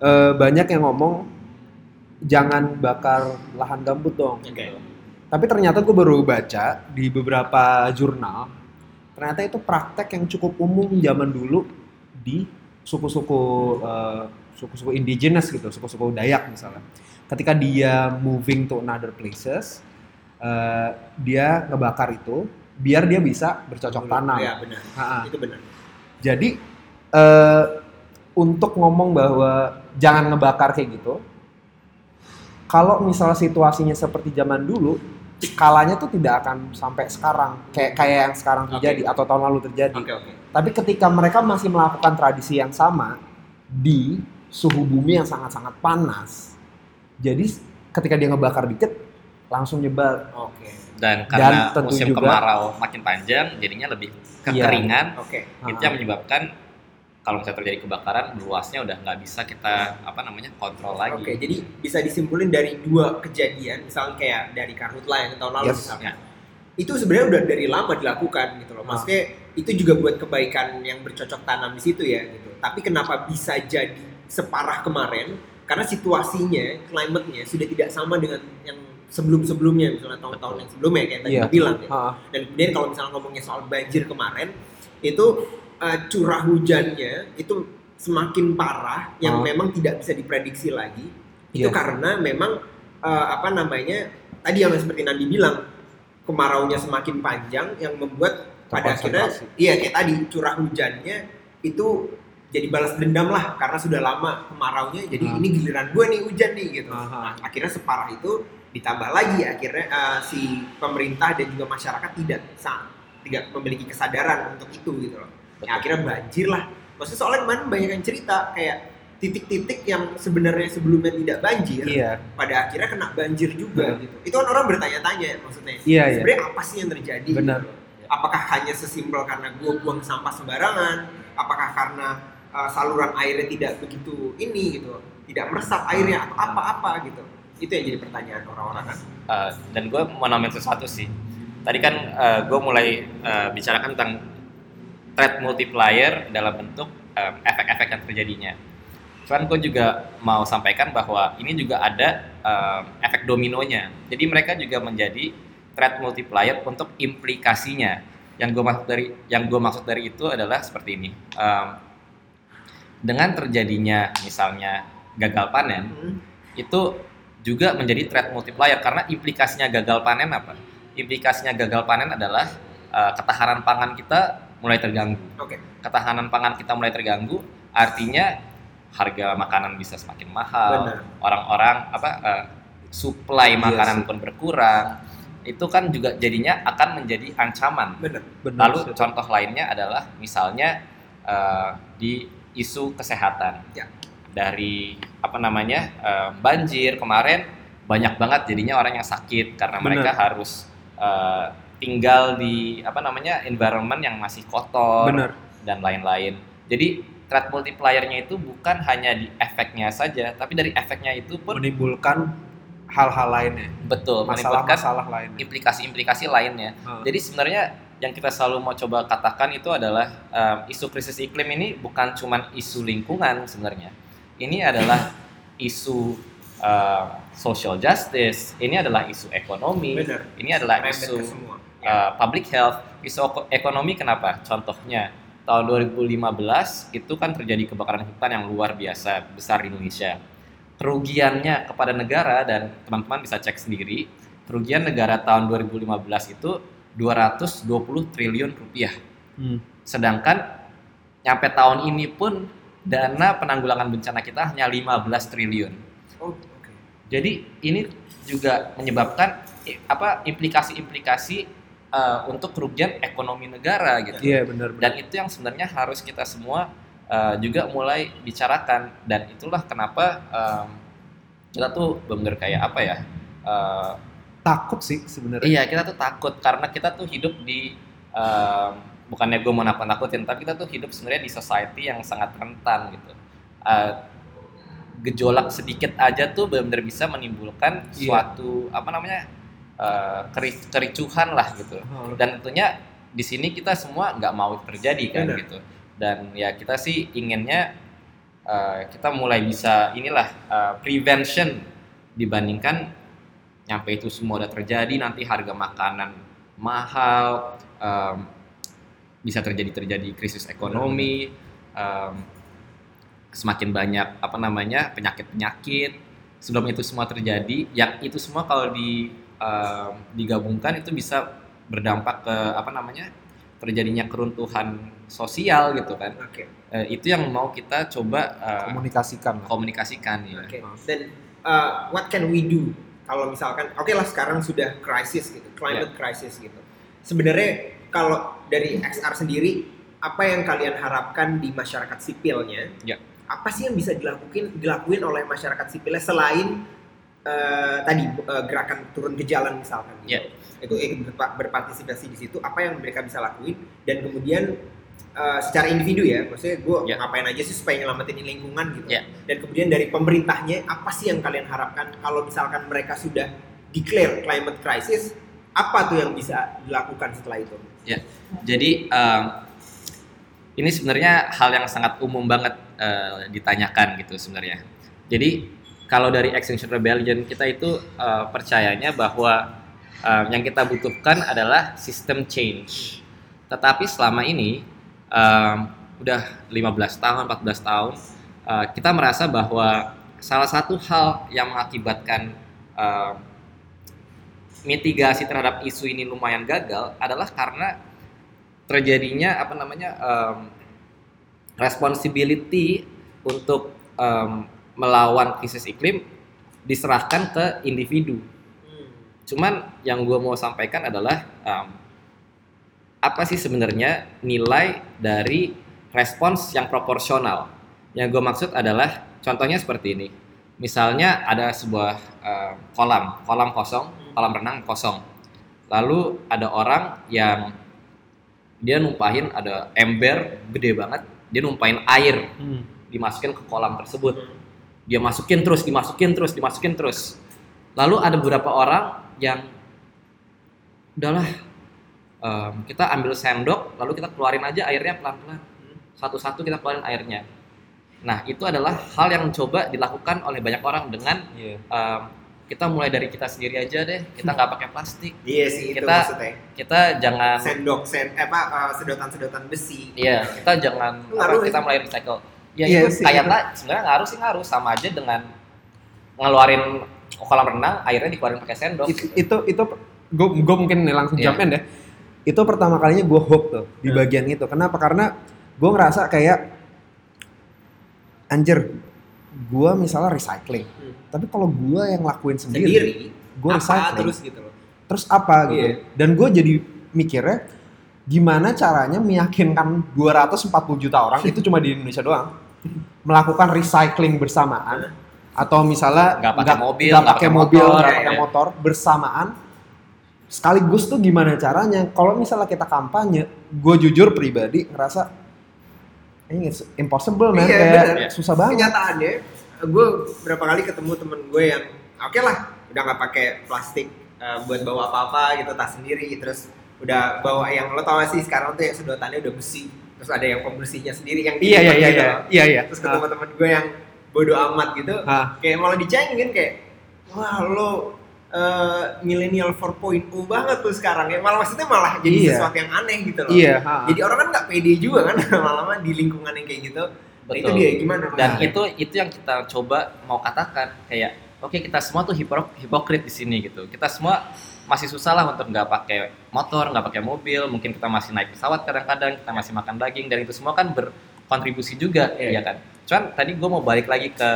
eh, banyak yang ngomong jangan bakar lahan gambut dong. Oke. tapi ternyata gue baru baca di beberapa jurnal ternyata itu praktek yang cukup umum zaman dulu di suku-suku eh, suku-suku indigenous gitu suku-suku Dayak misalnya. Ketika dia moving to another places eh, dia ngebakar itu biar dia bisa bercocok tanam Iya, benar. Ha-ha. Itu benar. jadi eh, untuk ngomong bahwa jangan ngebakar kayak gitu, kalau misalnya situasinya seperti zaman dulu, skalanya tuh tidak akan sampai sekarang kayak kayak yang sekarang terjadi atau tahun lalu terjadi. Oke, oke. Tapi ketika mereka masih melakukan tradisi yang sama di suhu bumi yang sangat-sangat panas, jadi ketika dia ngebakar dikit langsung nyebar. Oke. dan karena tentu musim juga- kemarau makin panjang jadinya lebih Iya. kekeringan Oke. itu yang menyebabkan kalau misalnya terjadi kebakaran luasnya udah nggak bisa kita apa namanya kontrol lagi Oke, jadi bisa disimpulin dari dua kejadian, misalnya kayak dari Karhutla yang tahun lalu Yes. misalnya. Itu sebenarnya udah dari lama dilakukan gitu loh. Maksudnya itu juga buat kebaikan yang bercocok tanam di situ ya gitu. Tapi kenapa bisa jadi separah kemarin? Karena situasinya, climate-nya sudah tidak sama dengan yang sebelum-sebelumnya misalnya tahun-tahun yang sebelumnya kayak tadi Iya. bilang ya. Ha, Dan kemudian kalau misalnya ngomongnya soal banjir kemarin, itu uh, curah hujannya itu semakin parah yang Ah. memang tidak bisa diprediksi lagi. Itu Iya. karena memang uh, apa namanya tadi yang seperti Nandi bilang kemaraunya semakin panjang yang membuat pada akhirnya iya kayak tadi curah hujannya itu jadi balas dendam lah karena sudah lama kemaraunya jadi Ah. ini giliran gue nih hujan nih gitu. Aha. Nah, akhirnya separah itu ditambah lagi akhirnya uh, si pemerintah dan juga masyarakat tidak sa- tidak memiliki kesadaran untuk itu gitu loh. Ya, akhirnya banjir lah. Maksudnya soalnya kemarin banyak yang cerita kayak titik-titik yang sebenarnya sebelumnya tidak banjir, Iya. pada akhirnya kena banjir juga Hmm. gitu. Itu kan orang bertanya-tanya maksudnya. Iya, iya. Sebenarnya apa sih yang terjadi? Benar. gitu? Apakah hanya sesimpel karena gue buang sampah sembarangan? Apakah karena uh, saluran airnya tidak begitu ini gitu, tidak meresap airnya atau apa-apa gitu? Itu yang jadi pertanyaan orang-orang kan. Uh, dan gue mau nambahin sesuatu sih. Tadi kan gue mulai uh, bicarakan tentang threat multiplier dalam bentuk um, efek-efek yang terjadinya. Cuman gue juga mau sampaikan bahwa ini juga ada um, efek dominonya. Jadi mereka juga menjadi threat multiplier untuk implikasinya. Yang gue maksud dari yang gue maksud dari itu adalah seperti ini. Um, dengan terjadinya misalnya gagal panen Hmm. itu juga menjadi threat multiplier karena implikasinya gagal panen apa? Implikasinya gagal panen adalah uh, ketahanan pangan kita mulai terganggu. Oke. Ketahanan pangan kita mulai terganggu, artinya harga makanan bisa semakin mahal. Benar. Orang-orang apa uh, supply Iya makanan pun berkurang. Itu kan juga jadinya akan menjadi ancaman. Benar. Benar. Lalu contoh lainnya adalah misalnya uh, di isu kesehatan Ya. dari apa namanya eh, banjir kemarin banyak banget jadinya orang yang sakit karena Bener. mereka harus eh, tinggal di apa namanya environment yang masih kotor Bener. dan lain-lain. Jadi threat multiplier-nya itu bukan hanya di efeknya saja, tapi dari efeknya itu pun Menimbulkan hal-hal lainnya, betul menimbulkan masalah-masalah lainnya. implikasi-implikasi lainnya. Hmm. Jadi sebenarnya yang kita selalu mau coba katakan itu adalah um, isu krisis iklim ini bukan cuma isu lingkungan sebenarnya. Ini adalah isu um, social justice, ini adalah isu ekonomi, Benar. ini adalah isu uh, public health, isu eko- ekonomi kenapa? Contohnya tahun 2015 itu kan terjadi kebakaran hutan yang luar biasa besar di Indonesia. Kerugiannya kepada negara dan teman-teman bisa cek sendiri, kerugian negara tahun 2015 itu 220 triliun rupiah. Hmm. Sedangkan nyampe tahun ini pun dana penanggulangan bencana kita hanya 15 triliun. Oh, oke. Jadi ini juga menyebabkan apa implikasi-implikasi uh, untuk kerugian ekonomi negara gitu. Iya benar. Dan itu yang sebenarnya harus kita semua uh, juga mulai bicarakan dan itulah kenapa um, kita tuh bener kayak apa ya? uh, Takut sih sebenarnya. iya kita tuh takut karena kita tuh hidup di um, bukannya gue mau nakut-nakutin tapi kita tuh hidup sebenarnya di society yang sangat rentan gitu. Uh, gejolak sedikit aja tuh benar-benar bisa menimbulkan Iya. suatu apa namanya uh, keri- kericuhan lah gitu Oh, dan tentunya di sini kita semua nggak mau itu terjadi kan Benar. gitu dan ya kita sih inginnya uh, kita mulai bisa inilah uh, prevention dibandingkan nyampe itu semua udah terjadi nanti harga makanan mahal um, bisa terjadi terjadi krisis ekonomi um, semakin banyak apa namanya penyakit penyakit sebelum itu semua terjadi yang itu semua kalau di um, digabungkan itu bisa berdampak ke apa namanya terjadinya keruntuhan sosial gitu kan. Oke. Eh, itu yang mau kita coba uh, komunikasikan komunikasikan ya. Oke. Dan uh, what can we do? Kalau misalkan oke lah sekarang sudah krisis gitu, climate crisis gitu. Sebenarnya kalau dari XR sendiri apa yang kalian harapkan di masyarakat sipilnya? Ya. Apa sih yang bisa dilakuin dilakuin oleh masyarakat sipilnya selain uh, tadi uh, gerakan turun ke jalan misalkan gitu. Ya. Itu berpa- berpartisipasi di situ apa yang mereka bisa lakuin dan kemudian uh, secara individu ya, maksudnya gue Ya. ngapain aja sih supaya nyelamatin lingkungan gitu Ya. dan kemudian dari pemerintahnya apa sih yang kalian harapkan kalau misalkan mereka sudah declare climate crisis apa tuh yang bisa dilakukan setelah itu Jadi um, ini sebenarnya hal yang sangat umum banget uh, ditanyakan gitu sebenarnya. Jadi kalau dari Extinction Rebellion kita itu uh, percayanya bahwa um, yang kita butuhkan adalah system change. Tetapi selama ini um, udah 15 tahun, 14 tahun uh, kita merasa bahwa salah satu hal yang mengakibatkan um, mitigasi terhadap isu ini lumayan gagal adalah karena terjadinya apa namanya um, responsibility untuk um, melawan krisis iklim diserahkan ke individu. Cuman yang gue mau sampaikan adalah um, apa sih sebenarnya nilai dari respons yang proporsional. Yang gue maksud adalah contohnya seperti ini. Misalnya ada sebuah um, kolam, kolam kosong, kolam renang kosong. Lalu ada orang yang dia numpahin ada ember gede banget, dia numpahin air Hmm. dimasukin ke kolam tersebut. Dia masukin terus, dimasukin terus, dimasukin terus. Lalu ada beberapa orang yang udahlah em, kita ambil sendok, lalu kita keluarin aja airnya pelan-pelan. Satu-satu kita keluarin airnya. Nah itu adalah hal yang coba dilakukan oleh banyak orang dengan Iya. em, kita mulai dari kita sendiri aja deh. Kita nggak pakai plastik. iya sih itu Kita- maksudnya Kita jangan sendok sen eh, apa uh, sedotan-sedotan besi Iya, kita jangan Ngaruh apa, kita ya? mulai recycle. Ya Iya itu sih, kayak itu. tak sebenarnya ngaruh sih ngaruh sama aja dengan ngeluarin kolam renang airnya dikeluarin pakai sendok. Itu itu itu gue gue mungkin langsung jump in deh. Itu pertama kalinya gue hope tuh di Hmm. bagian itu. Kenapa? Karena gue ngerasa kayak anjir gue misalnya recycling. Hmm. Tapi kalau gue yang lakuin sendiri, sendiri gue recycling. terus gitu loh terus apa gitu Iya. dan gue jadi mikirnya gimana caranya meyakinkan 240 juta orang itu cuma di Indonesia doang melakukan recycling bersamaan atau misalnya Nggak pakai mobil, nggak nggak pakai mobil, motor, nggak ya, pakai ya. motor bersamaan. Sekaligus tuh gimana caranya? Kalau misalnya kita kampanye, gue jujur pribadi ngerasa ini it's impossible man, Iya, kayak bener. susah banget. kenyataannya gue berapa kali ketemu temen gue yang oke lah udah nggak pakai plastik eh, buat bawa apa-apa gitu tas sendiri terus udah bawa yang lo tau gak sih sekarang tuh yang sedotannya udah besi terus ada yang pembersihnya sendiri yang Iya iya iya gitu. iya iya iya. terus ketemu temen gue yang bodoh amat gitu Ah. kayak malah dicengin kayak wah lo eh, millennial 4.0 banget tuh sekarang ya malah maksudnya malah jadi Iya. sesuatu yang aneh gitu loh Iya. ha. jadi orang kan nggak pede juga kan lama-lama di lingkungan yang kayak gitu nah, itu Betul. dia gimana dan itu itu yang kita coba mau katakan kayak oke kita semua tuh hipok- hipokrit di sini gitu kita semua masih susah lah untuk nggak pakai motor nggak pakai mobil mungkin kita masih naik pesawat kadang-kadang kita masih makan daging dan itu semua kan berkontribusi juga Iya. ya kan cuman tadi gue mau balik lagi ke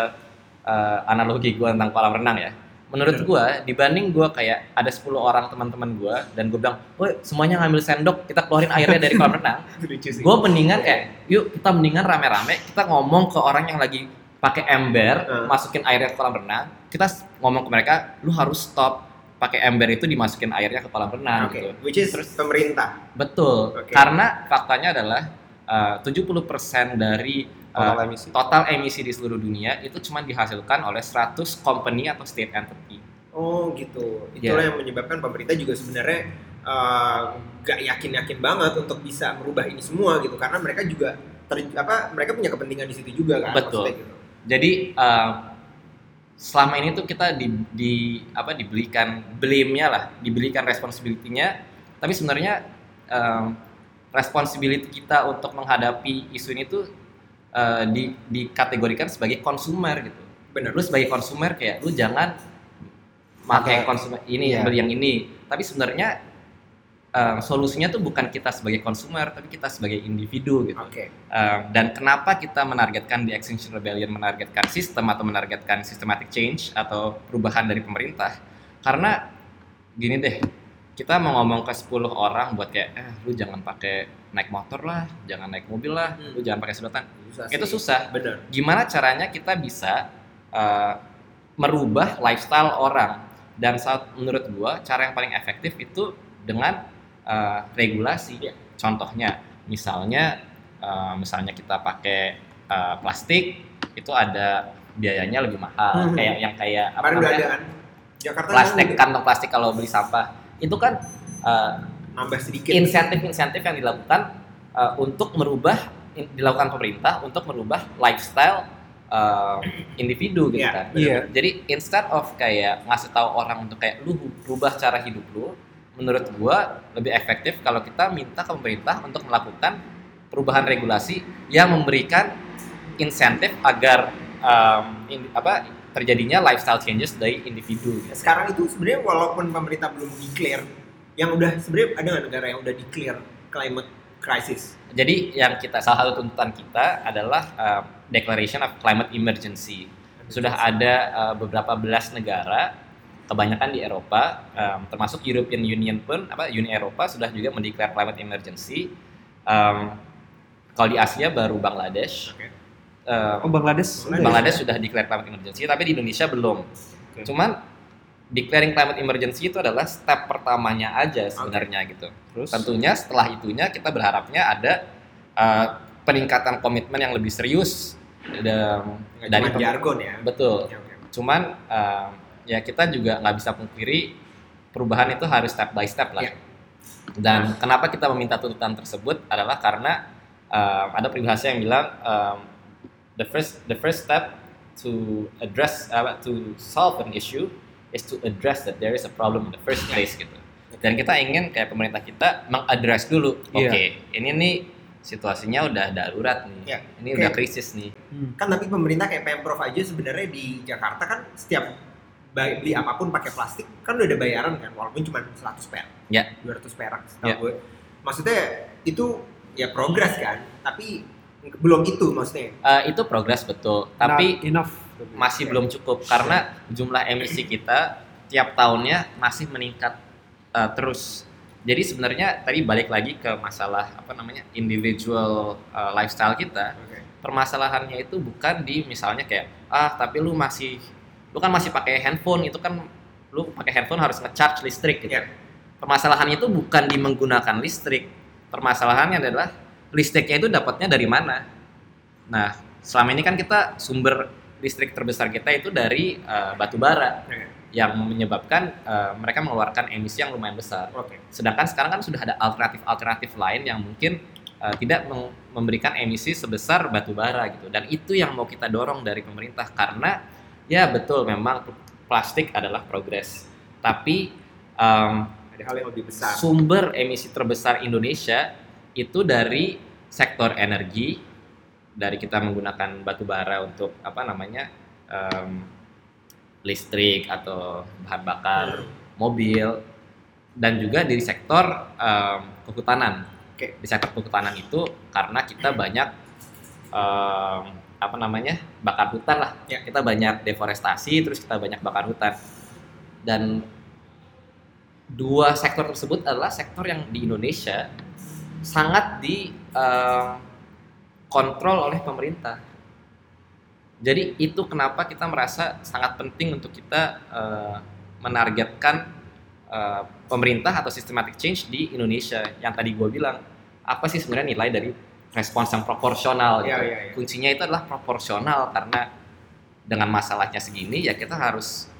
eh, analogi gue tentang kolam renang ya menurut Bener. gue dibanding gue kayak ada 10 orang teman-teman gue dan gue bilang, woi semuanya ngambil sendok kita keluarin airnya dari kolam renang gue mendingan kayak yuk kita mendingan rame-rame kita ngomong ke orang yang lagi pakai ember Hmm. masukin airnya ke kolam renang kita ngomong ke mereka lu harus stop pakai ember itu dimasukin airnya ke kolam renang Oke, gitu which is Terus- pemerintah. betul Oke. karena faktanya adalah uh, 70% dari uh, Total emisi. total emisi di seluruh dunia itu cuma dihasilkan oleh 100 company atau state entity Oh gitu. Itulah yang menyebabkan pemerintah juga sebenarnya eh, nggak yakin-yakin banget untuk bisa merubah ini semua gitu karena mereka juga ter, apa mereka punya kepentingan di situ juga kan Betul. gitu. Jadi uh, selama ini tuh kita di, di apa dibelikan blame-nya lah, dibelikan responsibility-nya, tapi sebenarnya um, responsibility kita untuk menghadapi isu ini tuh uh, di, dikategorikan sebagai konsumer gitu. Benar. Lu sebagai konsumer kayak lu jangan pakai konsumer ini Iya. beli yang ini. Tapi sebenarnya um, solusinya tuh bukan kita sebagai konsumer, tapi kita sebagai individu gitu. Oke. Um, dan kenapa kita menargetkan di Extinction Rebellion menargetkan sistem atau menargetkan systematic change atau perubahan dari pemerintah? Karena gini deh, kita mau ngomong ke 10 orang buat kayak eh lu jangan pakai naik motor lah, jangan naik mobil lah, Hmm. lu jangan pakai sedotan. Susah Itu sih. susah. Benar. Gimana caranya kita bisa uh, merubah lifestyle orang? Dan saat menurut gua cara yang paling efektif itu dengan uh, regulasi. Iya. Contohnya, misalnya uh, misalnya kita pakai uh, plastik itu ada biayanya lebih mahal Hmm. kayak yang kayak apa namanya kan. Jakarta plastik kantong plastik kalau beli sampah itu kan uh, nambah sedikit. insentif-insentif yang dilakukan uh, untuk merubah in- dilakukan pemerintah untuk merubah lifestyle uh, individu gitu Iya, kan. Iya. Jadi instead of kayak ngasih tahu orang untuk kayak lu rubah cara hidup lu, menurut gua lebih efektif kalau kita minta ke pemerintah untuk melakukan perubahan regulasi yang memberikan insentif agar um, in- apa terjadinya lifestyle changes dari individu. gitu. Sekarang itu sebenarnya walaupun pemerintah belum declare yang udah sebenarnya ada nggak negara yang udah declare climate crisis? Jadi yang kita salah satu tuntutan kita adalah uh, Declaration of Climate Emergency. Sudah ada uh, beberapa belas negara, kebanyakan di Eropa, um, termasuk European Union pun, apa Uni Eropa sudah juga mendeklar climate emergency. Um, kalau di Asia baru Bangladesh. Oke. Um, Oh Bangladesh. Bangladesh. Bangladesh sudah declare climate emergency, tapi di Indonesia belum. Cuman declaring climate emergency itu adalah step pertamanya aja sebenarnya gitu. Terus Tentunya setelah itunya kita berharapnya ada uh, peningkatan komitmen yang lebih serius dan dari jargon ya. betul. Oke, oke. Cuman uh, ya kita juga nggak bisa pungkiri perubahan itu harus step by step lah. Iya. Dan kenapa kita meminta tuntutan tersebut adalah karena um, ada peribahasa yang bilang um, the first the first step to address uh, to solve an issue is to address that there is a problem in the first place gitu. Dan kita ingin kayak pemerintah kita mengaddress dulu, oke, Iya. ini nih situasinya udah darurat nih, Iya. ini Oke. udah krisis nih. Hmm. Kan tapi pemerintah kayak Pemprov aja sebenarnya di Jakarta kan setiap beli apa pun pakai plastik kan udah ada bayaran kan walaupun cuma 100 perak. Ya. 200 perak setahu gue. Maksudnya itu ya progres kan, tapi belum itu maksudnya. Eh, itu progres betul, tapi Not enough. masih belum cukup karena jumlah emisi kita tiap tahunnya masih meningkat uh, terus Jadi sebenarnya tadi balik lagi ke masalah apa namanya individual uh, lifestyle kita. Oke. Permasalahannya itu bukan di misalnya kayak ah tapi lu masih lu kan masih pakai handphone itu kan lu pakai handphone harus ngecharge listrik gitu. Iya. Permasalahannya itu bukan di menggunakan listrik. Permasalahannya adalah listriknya itu dapatnya dari mana. Nah, selama ini kan kita sumber listrik terbesar kita itu dari uh, batu bara Oke. yang menyebabkan uh, mereka mengeluarkan emisi yang lumayan besar. Oke. Sedangkan sekarang kan sudah ada alternatif-alternatif lain yang mungkin uh, tidak memberikan emisi sebesar batu bara gitu. Dan itu yang mau kita dorong dari pemerintah karena ya betul memang plastik adalah progres. Tapi um, Ada hal yang lebih besar. sumber emisi terbesar Indonesia itu dari sektor energi dari kita menggunakan batu bara untuk apa namanya em, listrik atau bahan bakar mobil dan juga dari sektor em, kehutanan. Oke. Di sektor kehutanan itu karena kita banyak em, apa namanya bakar hutan lah. Ya. Kita banyak deforestasi terus kita banyak bakar hutan dan dua sektor tersebut adalah sektor yang di Indonesia sangat di em, kontrol oleh pemerintah. Jadi itu kenapa kita merasa sangat penting untuk kita eh, menargetkan eh, pemerintah atau systematic change di Indonesia. Yang tadi gue bilang apa sih sebenarnya nilai dari respons yang proporsional? Gitu. iya, iya. Kuncinya itu adalah proporsional karena dengan masalahnya segini ya kita harus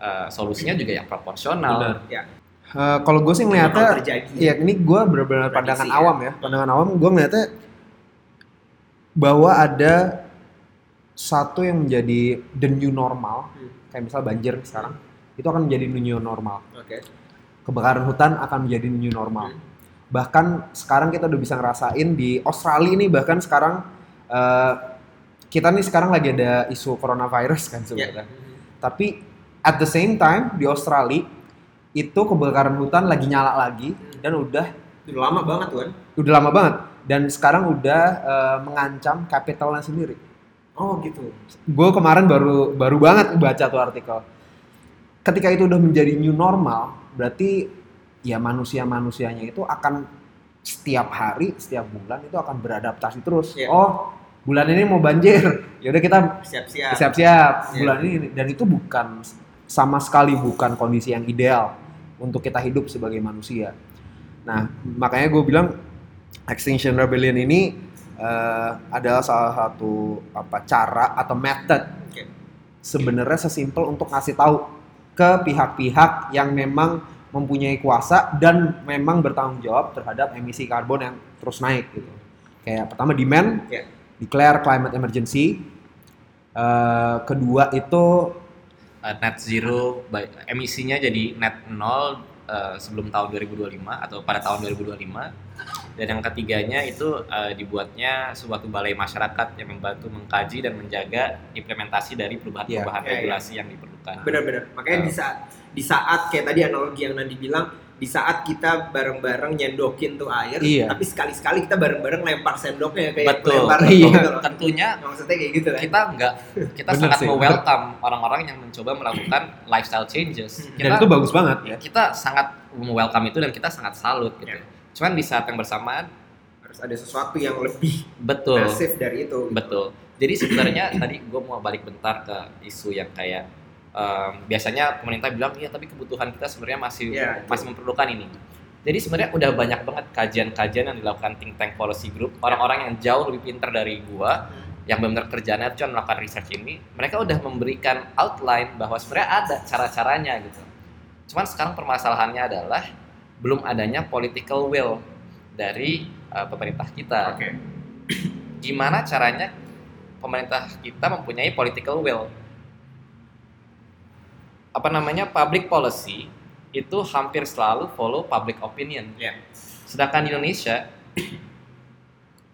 eh, solusinya juga yang proporsional. Benar. Ya. Eh, kalau gue sih ngeliatnya, ya ini gue benar-benar pandangan ya. awam ya, pandangan awam gue ngeliatnya bahwa ada satu yang menjadi the new normal, Hmm. kayak misal banjir sekarang, itu akan menjadi new normal. Oke. Kebakaran hutan akan menjadi new normal. Hmm. Bahkan sekarang kita udah bisa ngerasain di Australia nih, bahkan sekarang eh, kita nih sekarang lagi ada isu coronavirus kan Ya. sebenarnya. Tapi at the same time di Australia itu kebakaran hutan lagi nyala lagi dan udah Udah lama banget kan. udah lama banget dan sekarang udah eh, mengancam capitalnya sendiri. Oh gitu. Gue kemarin baru baru banget baca tuh artikel. Ketika itu udah menjadi new normal, berarti ya manusia-manusianya itu akan setiap hari, setiap bulan itu akan beradaptasi terus. Iya. Oh, bulan ini mau banjir. Ya udah kita Siap-siap. siap-siap Iya. bulan ini dan itu bukan sama sekali bukan kondisi yang ideal untuk kita hidup sebagai manusia. Nah, makanya gue bilang Extinction Rebellion ini eh, adalah salah satu apa cara atau method sebenarnya sesimpel untuk ngasih tahu ke pihak-pihak yang memang mempunyai kuasa dan memang bertanggung jawab terhadap emisi karbon yang terus naik gitu. Kayak pertama demand, Ya. declare climate emergency. Eh, kedua itu uh, net zero by- emisinya jadi net nol uh, sebelum tahun 2025 atau pada tahun 2025 dan yang ketiganya itu uh, dibuatnya suatu balai masyarakat yang membantu mengkaji dan menjaga implementasi dari perubahan-perubahan Iya, iya, iya. regulasi yang diperlukan. Benar-benar. Makanya Ah. di saat di saat kayak tadi analogi yang Nandi bilang, di saat kita bareng-bareng nyendokin tuh air, Iya. tapi sekali-sekali kita bareng-bareng lempar sendoknya kayak Betul. lempar Iya. gitu loh. Tentunya Maksudnya kayak gitu kan. kita nggak kita Bener sangat sih, welcome orang-orang yang mencoba melakukan lifestyle changes. Hmm. Kita dan itu bagus banget ya. kita sangat welcome itu dan kita sangat salut gitu. Ya. Cuman di saat yang bersamaan Harus ada sesuatu yang lebih betul masif dari itu. Betul. Jadi sebenarnya tadi gue mau balik bentar ke isu yang kayak em, biasanya pemerintah bilang iya tapi kebutuhan kita sebenarnya masih itu. masih memerlukan ini. Jadi sebenarnya udah banyak banget kajian-kajian yang dilakukan think tank policy group orang-orang yang jauh lebih pintar dari gua yang benar-benar kerjanya cuma melakukan research ini mereka udah memberikan outline bahwa sebenarnya ada cara-caranya gitu. Cuman sekarang permasalahannya adalah belum adanya political will dari eh, pemerintah kita Oke. gimana caranya pemerintah kita mempunyai political will apa namanya public policy itu hampir selalu follow public opinion Ya. sedangkan di Indonesia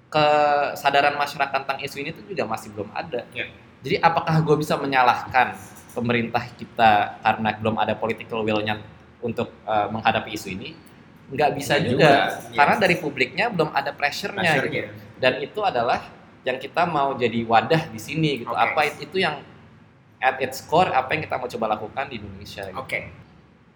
kesadaran masyarakat tentang isu ini tuh juga masih belum ada Ya. jadi apakah gue bisa menyalahkan pemerintah kita karena belum ada political will-nya untuk uh, menghadapi isu ini nggak bisa Nggak juga, juga, iya. karena dari publiknya belum ada pressure-nya gitu Pressure-nya. dan itu adalah yang kita mau jadi wadah di sini gitu. Oke. Apa it- itu yang at its core apa yang kita mau coba lakukan di Indonesia gitu. Oke.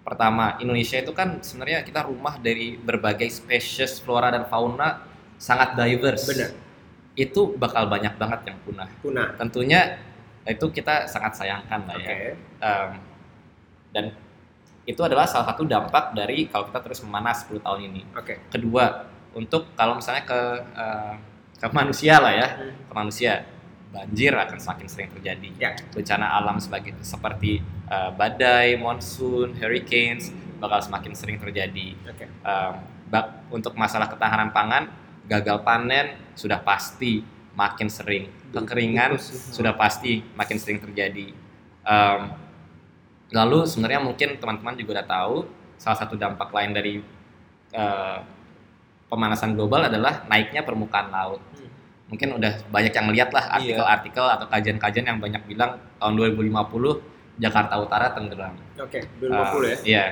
pertama Indonesia itu kan sebenarnya kita rumah dari berbagai spesies flora dan fauna sangat diverse. Benar. Itu bakal banyak banget yang punah. Punah. Tentunya itu kita sangat sayangkan lah Oke. ya. Em, dan itu adalah salah satu dampak dari kalau kita terus memanas 10 tahun ini. Oke. Kedua, untuk kalau misalnya ke eh, ke manusia lah ya, Hmm. ke manusia banjir akan semakin sering terjadi. Ya. Bencana alam sebagai seperti eh, badai, monsoon, hurricanes bakal semakin sering terjadi. Em, bak- untuk masalah ketahanan pangan, gagal panen sudah pasti makin sering. Kekeringan sudah pasti makin sering terjadi. Em, lalu sebenarnya mungkin teman-teman juga udah tahu salah satu dampak lain dari eh, pemanasan global adalah naiknya permukaan laut. Hmm. Mungkin udah banyak yang lihat lah artikel-artikel atau kajian-kajian yang banyak bilang tahun 2050 Jakarta Utara tenggelam. Oke. 2050 ya. Uh, Iya.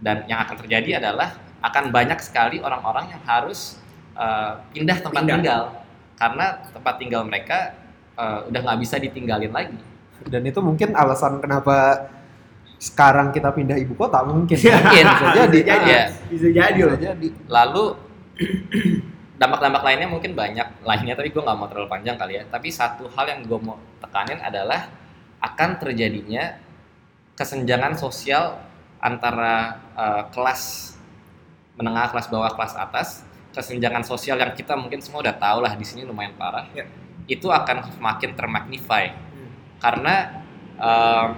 Dan yang akan terjadi adalah akan banyak sekali orang-orang yang harus uh, pindah tempat Pindah. tinggal karena tempat tinggal mereka uh, udah nggak bisa ditinggalin lagi. Dan itu mungkin alasan kenapa sekarang kita pindah ibu kota mungkin. Mungkin bisa jadi. Bisa jadi. Iya. Bisa jadi Bisa loh. jadi. Lalu dampak-dampak lainnya mungkin banyak lainnya tapi gue nggak mau terlalu panjang kali ya. Tapi satu hal yang gue mau tekanin adalah akan terjadinya kesenjangan sosial antara uh, kelas menengah, kelas bawah, kelas atas. Kesenjangan sosial yang kita mungkin semua udah tahu lah di sini lumayan parah. Ya. Itu akan semakin termagnify Hmm. karena um,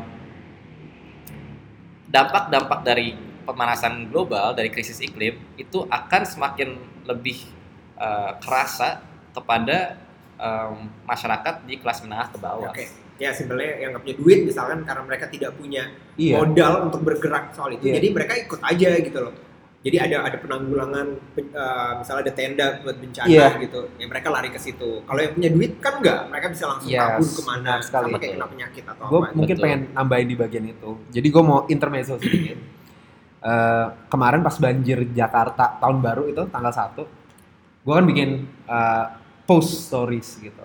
dampak-dampak dari pemanasan global dari krisis iklim itu akan semakin lebih uh, kerasa kepada um, masyarakat di kelas menengah ke bawah. Oke. Ya simpelnya yang nggak punya duit misalkan karena mereka tidak punya Iya. modal untuk bergerak soal itu. Iya. Jadi mereka ikut aja gitu loh. Jadi ada ada penanggulangan pen- eh, misalnya ada tenda buat bencana Iya. gitu. Ya mereka lari ke situ. Kalau yang punya duit kan enggak, mereka bisa langsung Yes, kabur ke mana sekali. sama kayak kena penyakit atau gue apa. mungkin Betul. pengen nambahin di bagian itu. Jadi gue mau intermezzo sedikit. Eh, kemarin pas banjir Jakarta tahun baru itu tanggal 1 gue kan bikin eh, post stories gitu.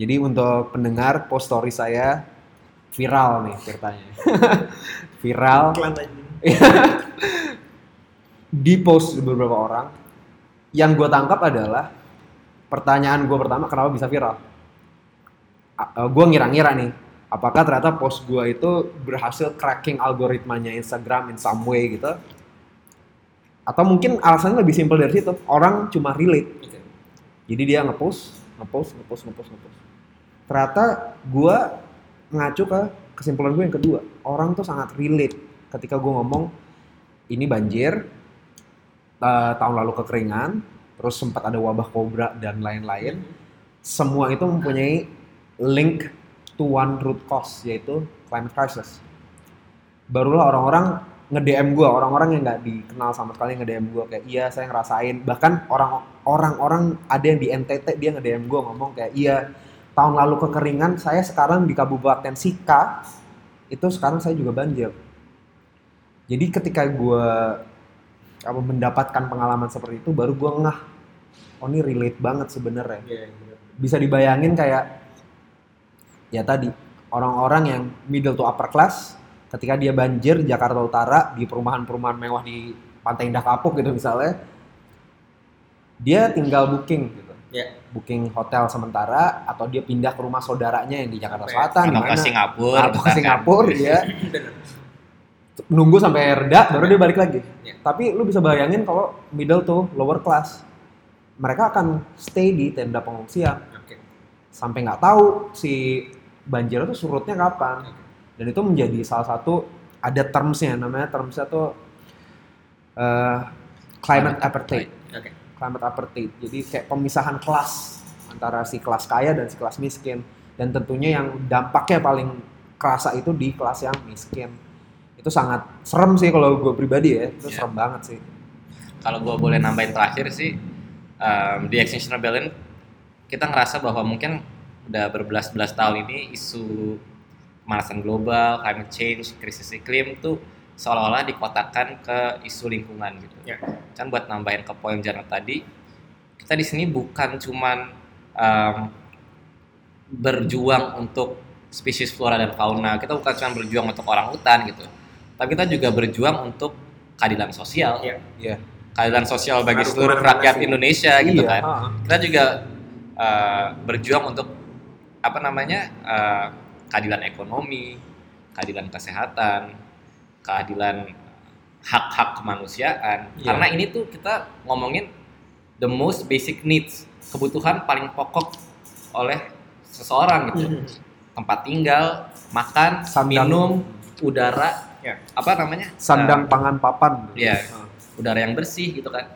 Jadi untuk pendengar post story saya viral nih ceritanya. viral di post beberapa orang. Yang gue tangkap adalah pertanyaan gue pertama kenapa bisa viral. gue ngira-ngira nih, apakah ternyata post gue itu berhasil cracking algoritmanya Instagram in some way gitu? Atau mungkin alasannya lebih simpel dari situ, orang cuma relate. Jadi dia ngepost, ngepost, ngepost, ngepost, ngepost. Ternyata gue ngacu ke kesimpulan gue yang kedua, orang tuh sangat relate ketika gue ngomong ini banjir, eh, tahun lalu kekeringan, terus sempat ada wabah kobra dan lain-lain. Semua itu mempunyai link to one root cause yaitu climate crisis. Barulah orang-orang nge-DM gue, orang-orang yang nggak dikenal sama sekali nge-DM gue kayak iya saya ngerasain. Bahkan orang orang-orang ada yang di NTT dia nge-DM gue ngomong kayak iya tahun lalu kekeringan saya sekarang di Kabupaten Sika itu sekarang saya juga banjir. Jadi ketika gue apa mendapatkan pengalaman seperti itu baru gue ngeh oh ini relate banget sebenarnya Iya, bener. bisa dibayangin kayak ya tadi orang-orang yang middle to upper class ketika dia banjir di Jakarta Utara di perumahan-perumahan mewah di Pantai Indah Kapuk gitu misalnya dia tinggal booking gitu Ya. booking hotel sementara atau dia pindah ke rumah saudaranya yang di Jakarta Oke. Selatan Atau ke Singapura, atau ke. Singapura ya nunggu sampai reda baru dia balik lagi. Ya. Tapi lu bisa bayangin kalau middle to lower class mereka akan stay di tenda pengungsian Oke. sampai nggak tahu si banjir itu surutnya kapan. Oke. Dan itu menjadi salah satu ada termsnya namanya termsnya tuh eh, climate apartheid. Oke. Climate apartheid. Jadi kayak pemisahan kelas antara si kelas kaya dan si kelas miskin. Dan tentunya yang dampaknya paling kerasa itu di kelas yang miskin. Itu sangat serem sih kalau gue pribadi ya. Itu Iya. serem banget sih. kalau gue boleh nambahin terakhir sih um, di Extinction Rebellion kita ngerasa bahwa mungkin udah berbelas-belas tahun ini isu pemanasan global, climate change, krisis iklim tuh seolah-olah dikotakan ke isu lingkungan gitu. Ya. Kan buat nambahin ke poin Jarno tadi, kita di sini bukan cuman um, berjuang untuk spesies flora dan fauna, kita bukan cuma berjuang untuk orang hutan gitu. tapi kita juga berjuang untuk keadilan sosial, Iya. Iya. keadilan sosial bagi Harus seluruh rakyat. Indonesia gitu Iya, kan. ha. Kita juga uh, berjuang untuk apa namanya uh, keadilan ekonomi, keadilan kesehatan, keadilan hak-hak kemanusiaan. Iya. Karena ini tuh kita ngomongin the most basic needs, kebutuhan paling pokok oleh seseorang gitu. Mhm. Tempat tinggal, makan, Sandang. minum, udara, Ya. apa namanya? Sandang pangan papan. Iya. Ha. udara yang bersih gitu kan.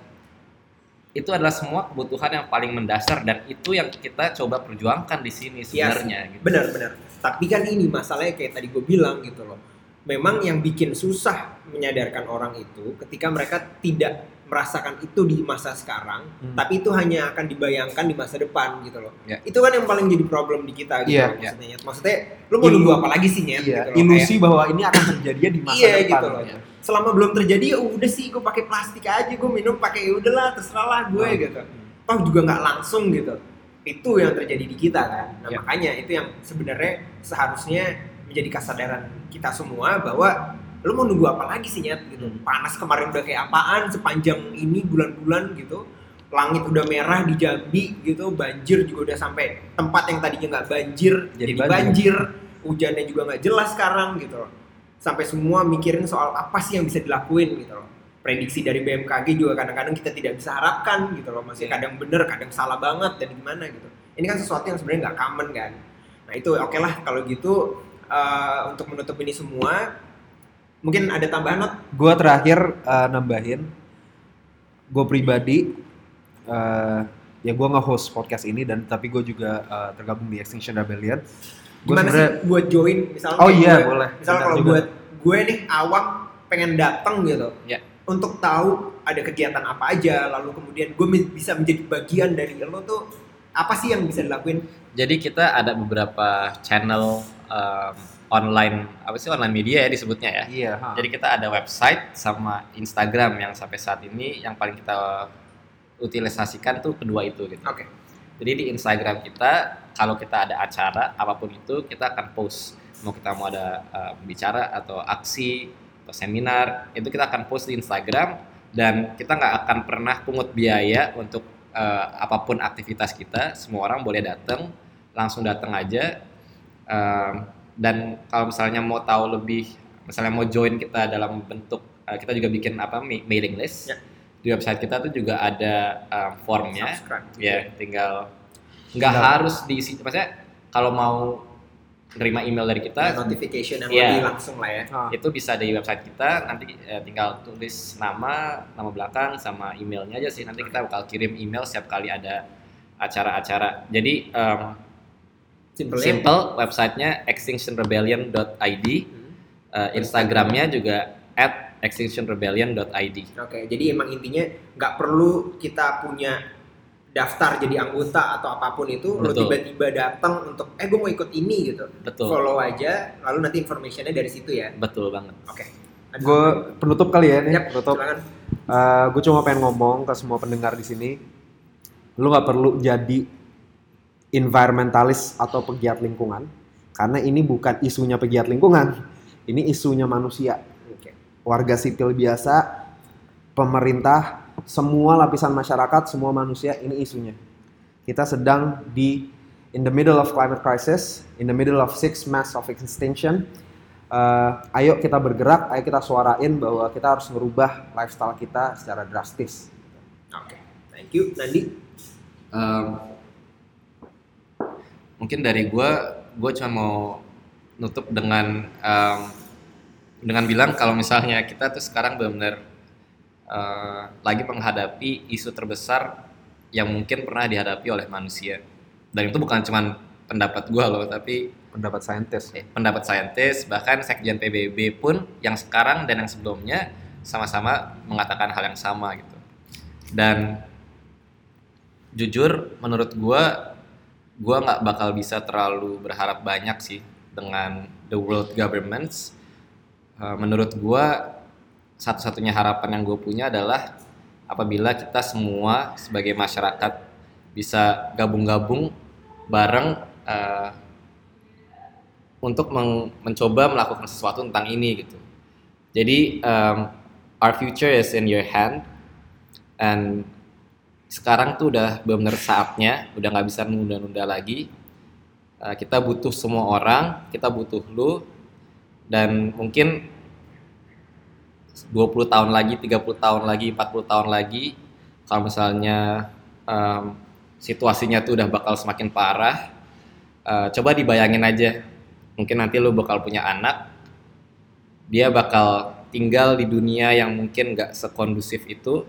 Itu adalah semua kebutuhan yang paling mendasar dan itu yang kita coba perjuangkan di sini sebenarnya. gitu. Benar-benar. Tapi kan ini masalahnya kayak tadi gue bilang gitu loh. Memang yang bikin susah menyadarkan orang itu ketika mereka tidak merasakan itu di masa sekarang, Hmm. tapi itu hanya akan dibayangkan di masa depan gitu loh. Ya. Itu kan yang paling jadi problem di kita gitu loh, iya. maksudnya. Nyet. Maksudnya lu mau nunggu apa lagi sih nyet Iya, gitu loh. ilusi bahwa ini akan terjadi di masa iya depan. gitu loh. Selama belum terjadi ya udah sih gue pakai plastik aja, gue minum pakai ya udahlah terserah lah gue Hmm. gitu. Toh juga nggak langsung gitu. Itu yang terjadi di kita kan. Nah, Ya. makanya itu yang sebenarnya seharusnya menjadi kesadaran kita semua bahwa lu mau nunggu apa lagi sih nyet gitu. Hmm. Panas kemarin udah kayak apaan sepanjang ini bulan-bulan gitu. Langit udah merah di Jambi gitu, banjir juga udah sampai tempat yang tadinya nggak banjir Jadi jadi, banjir. banjir. Hujannya juga nggak jelas sekarang gitu loh. Sampai semua mikirin soal apa sih yang bisa dilakuin gitu loh. Prediksi dari BMKG juga kadang-kadang kita tidak bisa harapkan gitu loh. Masih Iya. kadang bener, kadang salah banget dan gimana gitu. Ini kan sesuatu yang sebenarnya nggak common kan. Nah itu oke lah kalau gitu eh, untuk menutup ini semua mungkin ada tambahan not Gue terakhir eh, nambahin, gue pribadi, eh, ya gue nge-host podcast ini dan tapi gue juga eh, tergabung di Extinction Rebellion. Gue gimana sebenarnya sih buat join misalnya Oh iya, gue- boleh. misalnya kalau buat gue nih awam pengen datang gitu Ya. Untuk tahu ada kegiatan apa aja lalu kemudian gue bisa menjadi bagian dari lo tuh apa sih yang bisa dilakuin Jadi kita ada beberapa channel um, online apa sih online media ya disebutnya ya. iya. ha. Jadi kita ada website sama Instagram yang sampai saat ini yang paling kita utilisasikan tuh kedua itu gitu. oke Jadi di Instagram kita kalau kita ada acara apa pun itu kita akan post mau kita mau ada uh, bicara atau aksi atau seminar itu kita akan post di Instagram dan kita nggak akan pernah pungut biaya untuk uh, apa pun aktivitas kita. Semua orang boleh datang langsung datang aja. Um, dan kalau misalnya mau tahu lebih misalnya mau join kita dalam bentuk uh, kita juga bikin apa ma- mailing list. Ya. di website kita tuh juga ada um, formnya. Ya tinggal nggak harus diisi maksudnya kalau mau nerima email dari Ya, kita notification yang Iya. lebih langsung lah ya. Ha. itu bisa di website kita. Nanti eh, tinggal tulis nama nama belakang sama emailnya aja sih. Nanti kita bakal kirim email setiap kali ada acara-acara. Jadi um, simple ya. simple websitenya extinctionrebellion.id Hmm. eh, Instagramnya juga at extinctionrebellion.id oke jadi emang intinya nggak perlu kita punya daftar jadi anggota atau apa pun itu lo Betul. tiba-tiba datang untuk eh gue mau ikut ini gitu betul follow aja lalu nanti informationnya dari situ ya betul banget oke Gue penutup kali ya nih, Yap, penutup. silakan. gue cuma pengen ngomong ke semua pendengar di sini, lu nggak perlu jadi environmentalis atau pegiat lingkungan, karena ini bukan isunya pegiat lingkungan, ini isunya manusia, Oke. warga sipil biasa, pemerintah, semua lapisan masyarakat, semua manusia, ini isunya. Kita sedang di in the middle of climate crisis, in the middle of six mass of extinction. Eh, ayo kita bergerak, ayo kita suarain bahwa kita harus merubah lifestyle kita secara drastis. Oke, thank you. Nandi, Em, mungkin dari gue gue cuma mau nutup dengan em, dengan bilang kalau misalnya kita tuh sekarang benar-benar eh, lagi menghadapi isu terbesar yang mungkin pernah dihadapi oleh manusia. Dan itu bukan cuma pendapat gue loh tapi Pendapat saintis. eh, pendapat saintis bahkan sekjen PBB pun yang sekarang dan yang sebelumnya sama-sama mengatakan hal yang sama gitu. Dan jujur menurut gua gua nggak bakal bisa terlalu berharap banyak sih dengan the world governments. Eh, menurut gua satu-satunya harapan yang gue punya adalah apabila kita semua sebagai masyarakat bisa gabung-gabung bareng eh, untuk meng- mencoba melakukan sesuatu tentang ini gitu Jadi um, our future is in your hand and sekarang tuh udah benar saatnya, udah nggak bisa nunda-nunda lagi. Uh, kita butuh semua orang, kita butuh lu dan mungkin 20 tahun lagi, 30 tahun lagi, 40 tahun lagi kalau misalnya um, situasinya tuh udah bakal semakin parah, uh, coba dibayangin aja. Mungkin nanti lu bakal punya anak, dia bakal tinggal di dunia yang mungkin gak sekondusif itu.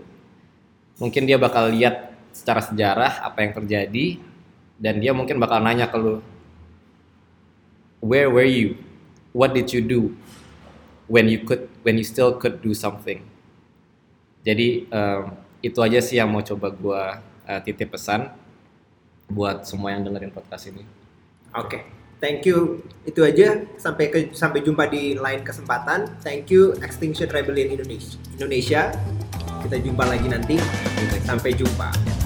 Mungkin dia bakal lihat secara sejarah apa yang terjadi, dan dia mungkin bakal nanya ke lu, where were you? What did you do when you could, when you still could do something? Jadi um, itu aja sih yang mau coba gua uh, titip pesan buat semua yang dengerin podcast ini. Oke. Thank you. Itu aja. Sampai ke, sampai jumpa di lain kesempatan. Thank you Extinction Rebellion Indonesia. Indonesia. Kita jumpa lagi nanti. Sampai jumpa.